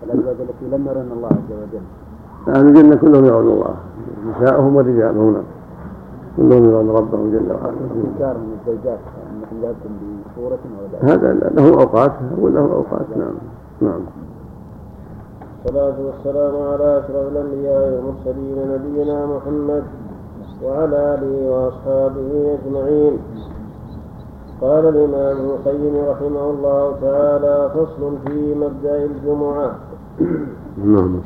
S4: الأزواج التي لم يرن الله عز وجل.
S1: أهل الجنة كلهم يرون الله. نساؤهم ورجالهم. نعم كلهم يرون ربهم جل وعلا.
S4: إنكار من الزوجات أنكم ذهبتم بصورة أو
S1: هذا له أوقات وله أوقات. نعم نعم.
S2: والصلاة والسلام على أشرف الأنبياء والمرسلين نبينا محمد وعلى آله وأصحابه أجمعين. قال الإمام ابن القيم رحمه الله تعالى فصل في مبدأ الجمعة.
S1: نعم.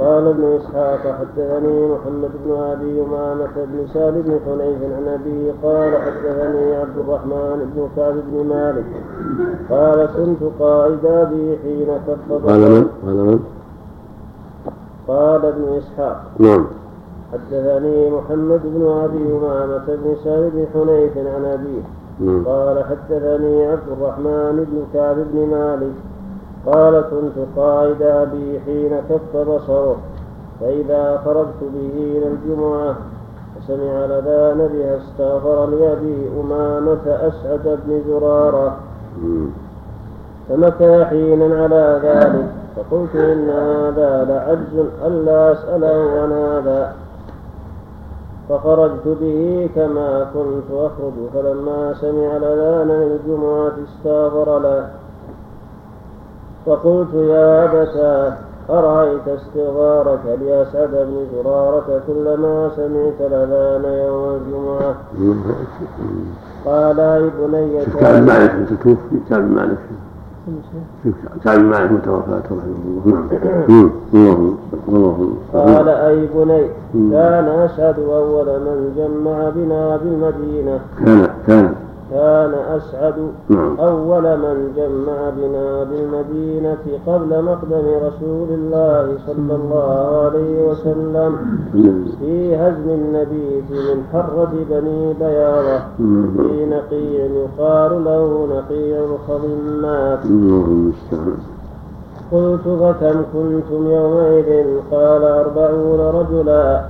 S2: قال ابن إسحاق حدثني محمد بن أبي أمامة بن سالم بن حنيف عن ابيه قال حدثني عبد الرحمن بن كعب بن مالك. قال كنت قائد ابي حين كف
S1: قال من؟ قال من؟
S2: قال ابن إسحاق
S1: نعم.
S2: حدثني محمد بن أبي أمامة بن سالم بن حنيف عن
S1: نعم
S2: قال حدثني عبد الرحمن بن كعب بن مالك قال كنت قائد أبي حين كف بصره فإذا خرجت به إلى الجمعة فسمع الأذان بها استغفر لأبي أمامة أسعد بن زرارة.
S1: مم.
S2: فمكى حينا على ذلك فقلت إن هذا لعجز ألا أسأله عن هذا فخرجت به كما كنت أخرج فلما سمع الأذان للجمعة استغفر له. فقلت يا أبتاه أرأيت استغفارك لأسعد بن زرارة كلما سمعت الأذان يوم الجمعة. قال أي بني
S1: بن مالك انت توفي بن مالك كعب بن مالك متوفاة رحمه الله. نعم. اللهم
S2: قال أي بني. كان أسعد أول من جمع بنا بالمدينة.
S1: كان كان.
S2: كان أسعد
S1: نعم.
S2: أول من جمع بنا بالمدينة قبل مقدم رسول الله صلى الله عليه وسلم في هزم النبيذ من حرة بني بياضة.
S1: مم.
S2: في نقيع يقال له نقيع الخضمات. قلت فكم كنتم يومئذ؟ قال أربعون رجلا.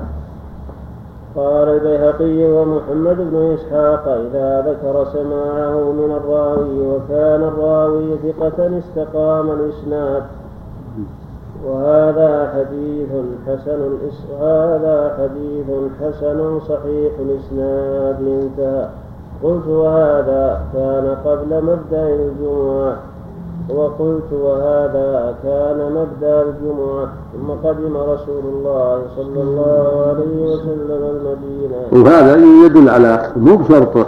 S2: قال البيهقي ومحمد بن إسحاق إذا ذكر سماعه من الراوي وكان الراوي ثقة استقام الإسناد. وهذا حديث حسن وهذا حديث حسن صحيح الإسناد. انتهى. قلت وهذا كان قبل مبدأ الجمعة. وقلت وهذا كان مبدأ الجمعة ثم قدم رسول الله صلى الله عليه وسلم المدينة.
S1: وهذا يدل على مو بشرط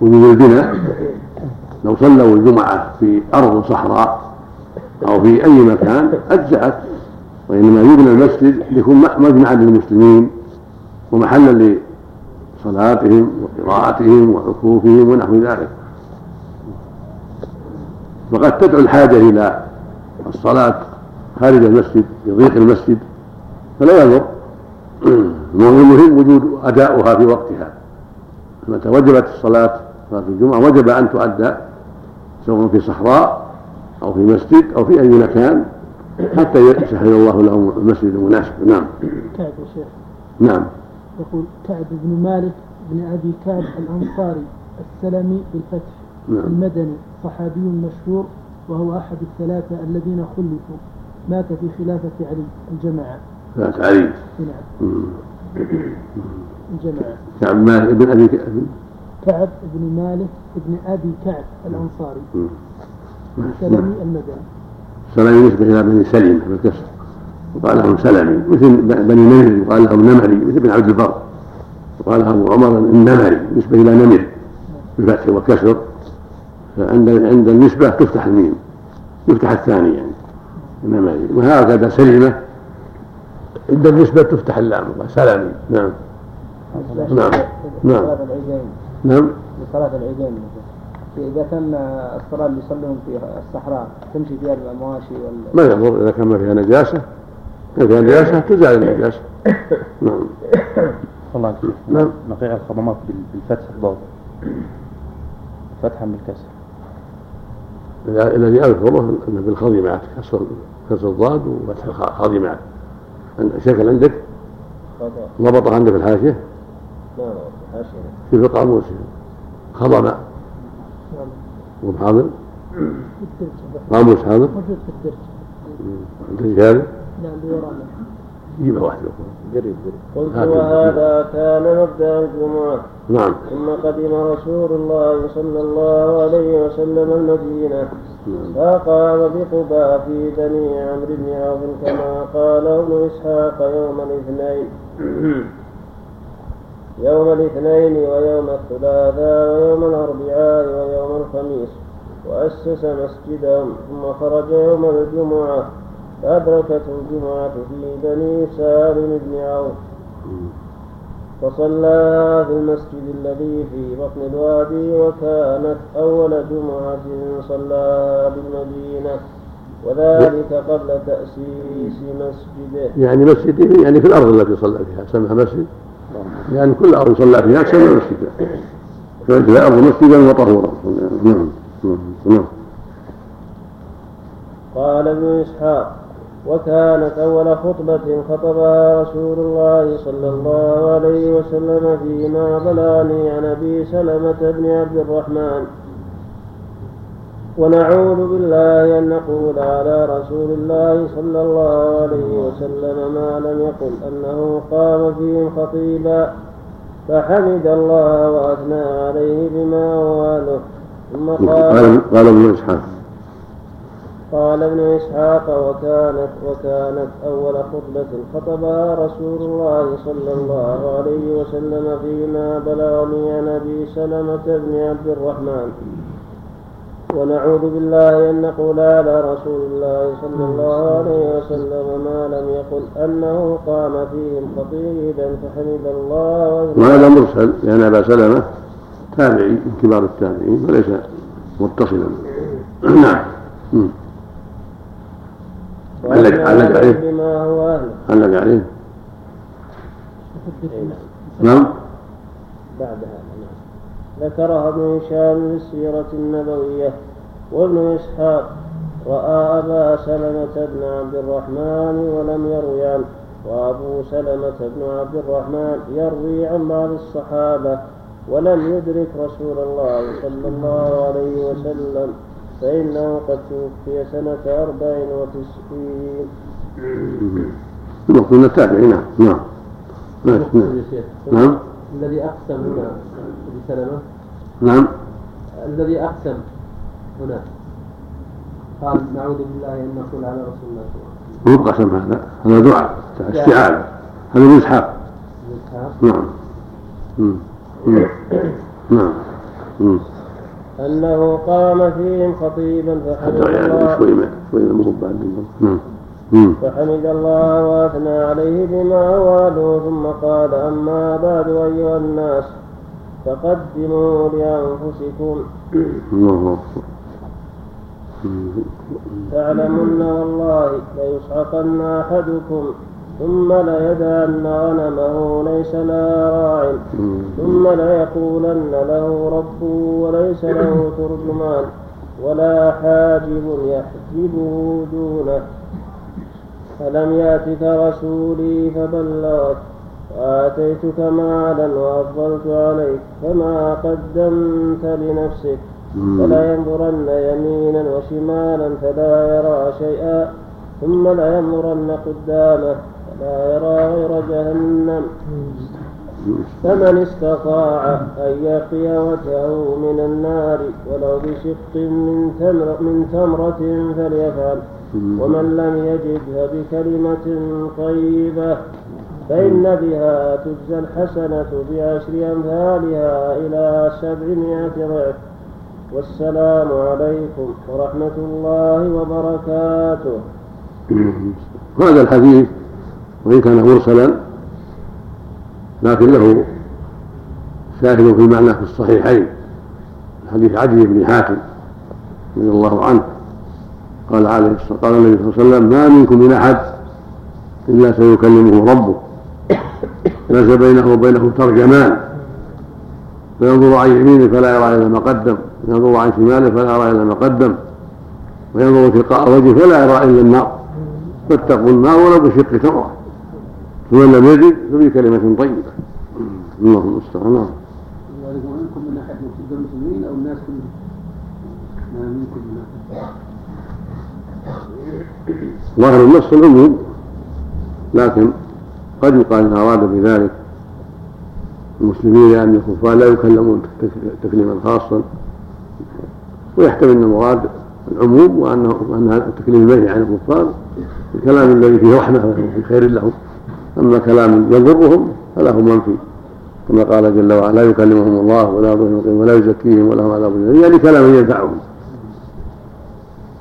S1: وجود البناء لو صلوا الجمعة في أرض صحراء أو في أي مكان أجزأت وإنما يبنى المسجد ليكون مجمعا للمسلمين ومحلا لصلاتهم وقراءتهم وعكوفهم ونحو ذلك. وقد تدعو الحاجة إلى الصلاة خارج المسجد يضيق المسجد فلا يضر. المهم وجود أداؤها في وقتها. متى وجبت الصلاة صلاة الجمعة وجب أن تؤدى سواء في صحراء أو في مسجد أو في أي مكان حتى يسهل الله لهم المسجد المناسب. نعم.
S5: كعب يا شيخ.
S1: نعم.
S5: يقول كعب بن مالك بن أبي كعب الأنصاري السلمي بالفتح
S1: نعم.
S5: المدني. صحابي مشهور وهو أحد الثلاثة الذين خلفوا. مات في خلافة علي الجماعة.
S1: فات علي.
S5: نعم.
S1: مم.
S5: الجماعة.
S1: كعب مالك ابن أبي كعب.
S5: كعب بن مالك بن أبي كعب الأنصاري.
S1: مم.
S5: السلمي المدني.
S1: سلمي نسبة إلى بني سلمة بالكسر وقال لهم سلمي. مثل بني نمر وقال لهم نمري. مثل بن عبد البر. وقال أبو عمر النمري. نسبة إلى نمر. بالفتح والكسر فعند عند النسبة تفتح الميم يفتح الثاني يعني. النمري وهكذا سلمة. عند النسبة تفتح اللام سلمي نعم. نعم. نعم. نعم.
S8: لصلاة العيدين. إذا كان الصلاة اللي يصلون في الصحراء تمشي فيها المواشي وال
S1: ما يضر. إذا كان ما فيها نجاسة إذا فيها نجاسة تزال النجاسة. نعم.
S3: والله
S1: نعم.
S3: نقيع الخضمات بال- بالفتح الضاد فتحا بالكسر.
S1: الذي اذكره إنه بالخاضمات كسر كسر الضاد وفتح الخاضمات عند- شكل عندك؟ ضبط عندك الحاشية؟
S2: لا لا حاشية
S1: في في القاموس خضم
S5: في الدرج
S1: قاموس حاضر
S5: موجود في الدرج
S1: عندك هذا
S5: نعم اللي ورانا
S1: جيبها
S4: واحدة
S2: قلت. وهذا كان مبدأ الجمعة.
S1: نعم.
S2: ثم قدم رسول الله صلى الله عليه وسلم المدينة.
S1: نعم.
S2: فقام بقباء في بني عمرو بن عوف كما قال ابن إسحاق يوم الاثنين. يوم الاثنين ويوم الثلاثاء ويوم الأربعاء ويوم الخميس. وأسس مسجدهم ثم خرج يوم الجمعة. فأدركته الجمعة في بني سالم بن عوف. فصلى في المسجد الذي في بطن الوادي وكانت أول جمعة صلاها بالمدينة وذلك قبل تأسيس مسجده.
S1: يعني مسجد يعني في الأرض التي صلى فيها سمها مسجد؟ يعني كل أرض صلى فيها تسمى مسجدا كانت الأرض مسجدا وطهورا. نعم نعم نعم.
S2: قال ابن إسحاق وكانت أول خطبة خطبها رسول الله صلى الله عليه وسلم فيما بلاني عن أبي سلمة بن عبد الرحمن. ونعوذ بالله أن نقول على رسول الله صلى الله عليه وسلم ما لم يقل أنه قام فيهم خطيبا فحمد الله وأثنى عليه بما هو ثم قال
S1: قال ابن إسحاق.
S2: قال ابن إسحاق وكانت وكانت أول خطبة خطبها رسول الله صلى الله عليه وسلم فيما بلغني عن أبي سلمة بن عبد الرحمن. ونعوذ بالله أن نقول على رسول الله صلى الله عليه وسلم ما لم يقل أنه قام فيهم خطيبا فحمد الله
S1: وهذا مرسل لأن أبا سلمة تابعي من كبار التابعين وليس متصلا. نعم. علق علق عليه.
S2: بما هو
S1: علق عليه. نعم.
S2: بعد هذا نعم. ذكرها ابن هشام في السيرة النبوية وابن إسحاق رأى أبا سلمة بن عبد الرحمن ولم يروي عنه وأبو سلمة بن عبد الرحمن يروي عن بعض الصحابة ولم يدرك رسول الله صلى الله عليه وسلم. فإنه قد توفي سنة أربع وتسعين.
S1: المقصود التابعي نعم نعم. نعم. نعم.
S7: شيخ
S1: نعم.
S7: الذي أقسم هنا أبي سلمة
S1: نعم.
S7: الذي أقسم هنا. قال نعوذ بالله أن نقول على رسول الله صلى الله عليه
S1: مو قسم هذا. هذا دعاء استعاذة. هذا اسحاق
S7: وسلم
S1: نعم. نعم. مم.
S2: أنه قام فيهم خطيبا فحمد
S1: حتى يعني
S2: الله.
S1: شوي ما شوي بعد نعم.
S2: فحمد الله وأثنى عليه بما واله ثم قال أما بعد أيها الناس فقدموا لأنفسكم.
S1: الله أكبر.
S2: تعلمن والله ليصعقن أحدكم. ثم ليدعن غنمه ليس لها راع. ثم ليقولن له ربه وليس له ترجمان. ولا حاجب يحجبه دونه. فلم يأتك رسولي فبلغت. وآتيتك مالا وأفضلت عليك. فما قدمت لنفسك. فلا ينظرن يمينا وشمالا فلا يرى شيئا. ثم لا ينظرن قدامه. يرى غير جهنم. فمن استطاع أن يقي وجهه من النار ولو بشق من تمر من تمرة فليفعل. ومن لم يجد فبكلمة طيبة فإن بها تجزى الحسنة بعشر أمثالها إلى سبعمائة ضعف. والسلام عليكم ورحمة الله وبركاته.
S1: هذا الحديث وإن كان مرسلا لكن له شاهد في المعنى في الصحيحين حديث عدي بن حاتم رضي الله عنه قال عليه الصلاة قال النبي صلى الله عليه وسلم ما منكم من أحد إلا سيكلمه ربه. ليس بينه وبينه ترجمان؟ فينظر عن يمينه فلا يرى إلا ما قدم وينظر عن شماله فلا يرى إلا ما قدم وينظر تلقاء وجهه فلا يرى إلا النار فاتقوا النار ولو بشق تمرة ومن لم يجد فبكلمة طيبة. اللهم المستعان نعم.
S10: ذلك ومنكم من يصد المسلمين أو الناس كلهم ما منكم من
S1: ظاهر النص العموم لكن قد يقال إن أراد بذلك المسلمين لأن الكفار لا يكلمون تكليما خاصا ويحتمل أن المراد العموم وأنه وأن التكليم المنهي عن الكفار الكلام الذي فيه رحمة وفيه خير لهم. أما كلام يضرهم فله منفي كما قال جل وعلا لا يكلمهم الله ولا يضرهم ولا يزكيهم ولهم عذاب أليم. يعني كلام ينفعهم.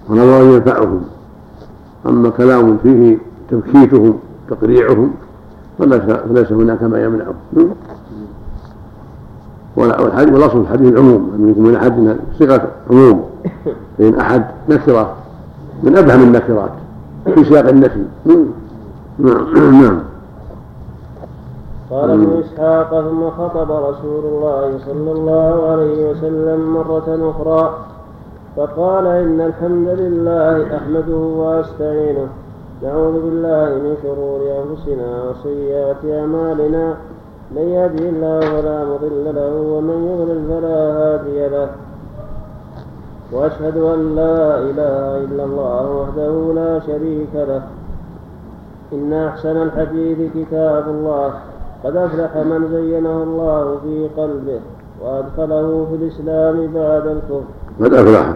S1: ونظر ينفعهم. أما كلام فيه تبكيتهم تقريعهم فليس هناك ما يمنعه والأصل في الحديث العموم. ان يكون من أحد صيغة عموم. فإن أحد نكرة من أبهم النكرات في سياق النفي. نعم. نعم.
S2: قال ابن إسحاق ثم خطب رسول الله صلى الله عليه وسلم مرة أخرى فقال إن الحمد لله أحمده وأستعينه. نعوذ بالله من شرور أنفسنا وسيئات أعمالنا. من يهده الله فلا مضل له ومن يضلل فلا هادي له. وأشهد أن لا إله إلا الله وحده لا شريك له. إن أحسن الحديث كتاب الله. قد أفلح من زينه الله في قلبه وأدخله في الإسلام بعد الكفر.
S1: قد أفلح.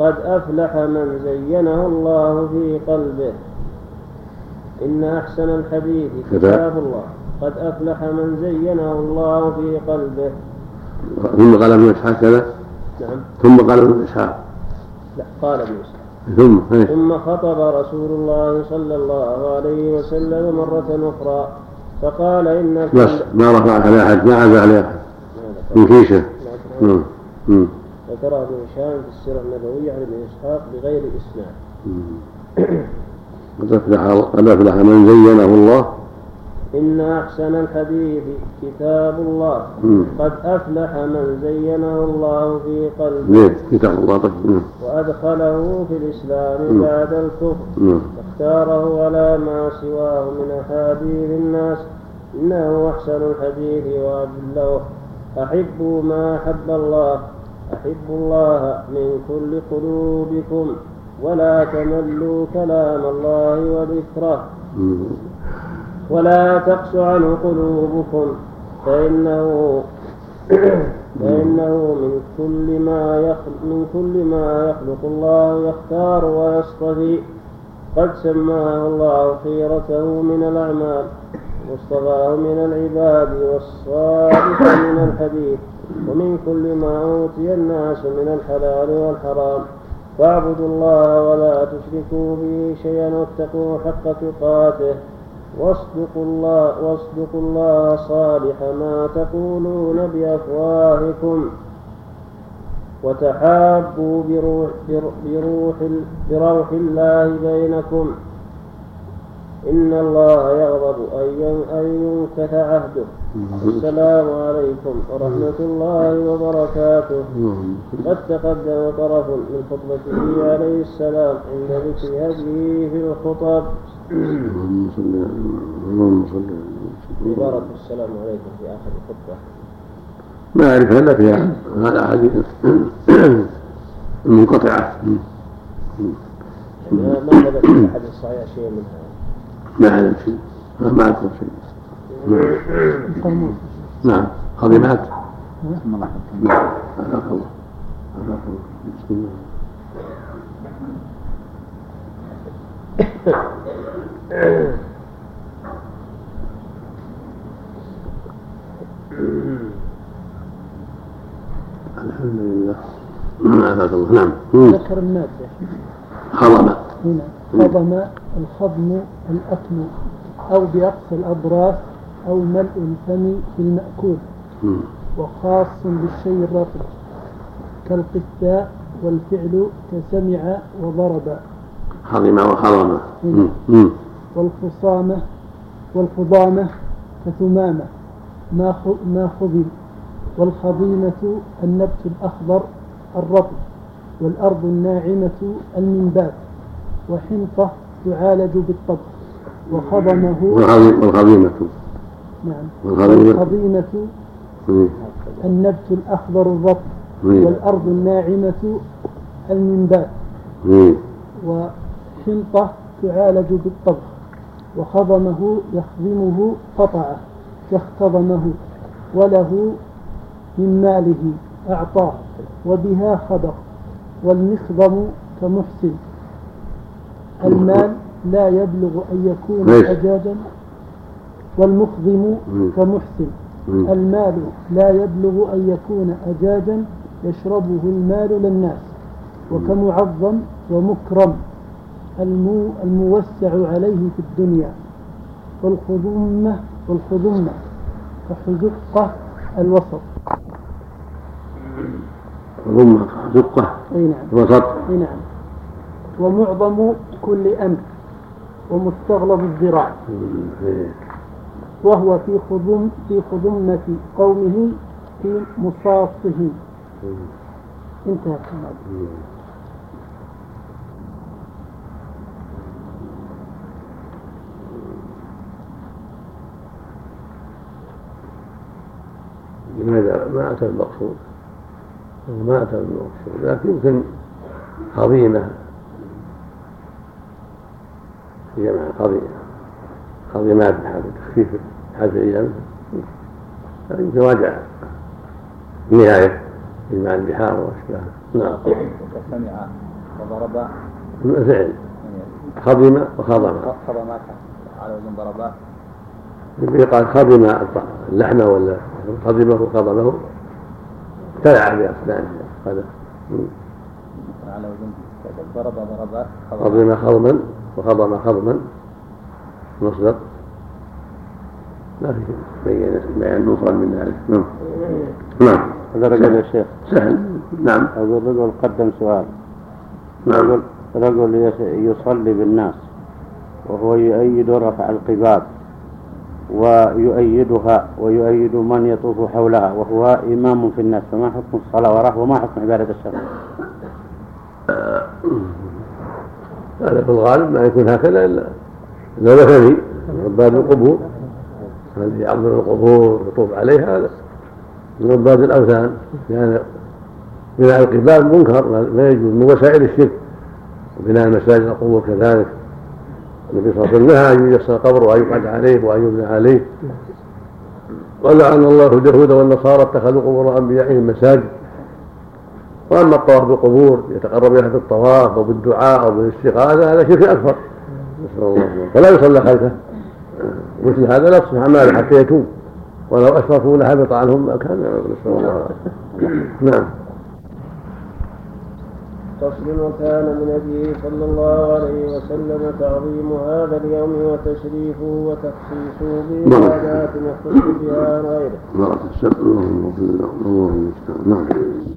S2: قد أفلح من زينه الله في قلبه. إن أحسن الحديث كتاب الله. قد أفلح من زينه الله في قلبه.
S1: ثم قال ابن إسحاق كذا؟
S2: نعم.
S1: ثم قال ابن إسحاق.
S2: لا قال ابن إسحاق.
S1: ثم هي.
S2: ثم خطب رسول الله صلى الله عليه وسلم مرة أخرى. فقال إن
S1: بس ما رفع على أحد ما عزى على أحد من كيشه نعم
S2: ذكر ابن هشام في السيرة النبوية عن ابن إسحاق بغير إسناد.
S1: قد أفلح من زينه الله.
S2: إن أحسن الحديث كتاب الله. قد أفلح من زينه الله في قلبه
S1: زين كتاب الله طيب نعم.
S2: وأدخله في الإسلام. بعد الكفر
S1: نعم.
S2: واختاره على ما سواه من أحاديث الناس إنه أحسن الحديث وأجله أحبوا ما أحب الله أحبوا الله من كل قلوبكم ولا تملوا كلام الله وذكره. ولا تقس عنه قلوبكم فإنه فإنه من كل ما يخلق من كل ما يخلق الله يختار ويصطفي. قد سماه الله خيرته من الأعمال واصطفاه من العباد والصالح من الحديث ومن كل ما أوتي الناس من الحلال والحرام. فاعبدوا الله ولا تشركوا به شيئا واتقوا حق تقاته. واصدقوا الله واصدقوا الله صالح ما تقولون بأفواهكم. وتحابوا بروح بروح بروح الله بينكم. إن الله يغضب أن ينكث عهده. السلام عليكم ورحمة الله وبركاته. قد تقدم طرف من خطبته عليه السلام عند ذكر هديه في الخطب.
S1: اللهم صل على- اللهم صل
S2: عبارة السلام عليكم في آخر الخطبة
S1: ما أعرف إلا فيها هذا حديث منقطعة.
S2: ما ما ثبت في أحد الصحيح شيء منها.
S1: ما أعلم شيء. ما ما أذكر شيء.
S5: القاموس
S1: نعم. خادمات.
S3: الله
S1: نعم. الله. هذاك الله. بسم الله. الحمد لله. عافاك الله نعم
S5: ذكر المادة
S1: خضم
S5: هنا خضم الخضم الأكل أو بأقصى الأضراس أو ملء الفم بالمأكول
S1: مم.
S5: وخاص بالشيء الرطب كالقثاء والفعل كسمع وضرب.
S1: مم. مم.
S5: والخصامة والخضامة كثمامة. ما ما خضم والخضيمة النبت الأخضر الرطب. والأرض الناعمة المنبات. وحنطة تعالج بالطبخ. وخضمه
S1: والخضيم- والخضيمة
S5: نعم.
S1: والخضيمة.
S5: النبت الأخضر الرطب. والأرض الناعمة المنبات. وحنطة تعالج بالطبخ وخضمه يخضمه قطعه كاختضمه وله من ماله أعطاه وبها خبق والمخضم كمحسن المال لا يبلغ أن يكون؟ أجاجا والمخضم. كمحسن. المال لا يبلغ أن يكون أجاجا يشربه المال للناس وكمعظم ومكرم الموسع عليه في الدنيا. والخضمة والخضمة كحزقة الوسط.
S1: ضمة دقة
S5: أي نعم.
S1: وسط
S5: أي نعم. ومعظم كل أمر ومستغلظ الذراع. وهو في خضم في خضمة قومه في مصاصهم انتهى الكلام.
S1: لماذا؟ ما أتى المقصود. ما أتى المقصود. لكن يمكن خضيمة في جمع خضيمة خضيمات بحال تخفيف حال الأيام يمكن راجع النهاية مع البحار وأشباهها نعم.
S4: سمع وضرب
S1: فعل. خضم وخضم.
S4: خضمات على وزن ضربات
S1: يقال خضم اللحم ولا خضمه خضمه ابتلع بأسنانه هذا.
S4: على وزن ضرب ضربات
S1: خضم خضما وخضم خضما. مصدر. ما في بين بيان مفرد من ذلك. نعم. نعم.
S11: هذا رجل يا شيخ.
S1: سهل. نعم.
S11: أقول رجل قدم سؤال.
S1: نعم.
S11: رجل يصلي بالناس وهو يؤيد رفع القباب. ويؤيدها ويؤيد من يطوف حولها وهو إمام في الناس فما حكم الصلاة وراه وما حكم عبادة الشرع؟
S1: هذا في الغالب ما يكون هكذا إلا إلا وثني عباد القبور. الذي يعبد القبور ويطوف عليها هذا من عباد الأوثان. لأن بناء القباب منكر ما يجوز من وسائل الشرك. وبناء المساجد القبور كذلك. النبي صلى الله عليه وسلم نهى أن يجسر القبر وأن يقعد عليه وأن يبنى عليه. ولعن الله اليهود والنصارى اتخذوا قبور أنبيائهم مساجد. وأما الطواف بالقبور يتقرب اليها بالطواف أو بالدعاء أو بالاستغاثة هذا شرك أكبر. نسأل الله. فلا يصلى خلفه. مثل هذا لا تصبح ماله حتى يتوب. ولو اشركوا لهبط عنهم ما كان. نسأل الله. نعم.
S2: فصل وكان من هديه صلى الله عليه وسلم تعظيم هذا اليوم وتشريفه وتخصيصه بعبادات يختص بها غيره.
S1: بارك السبت اللهم اغفر له اللهم المستعان نعم.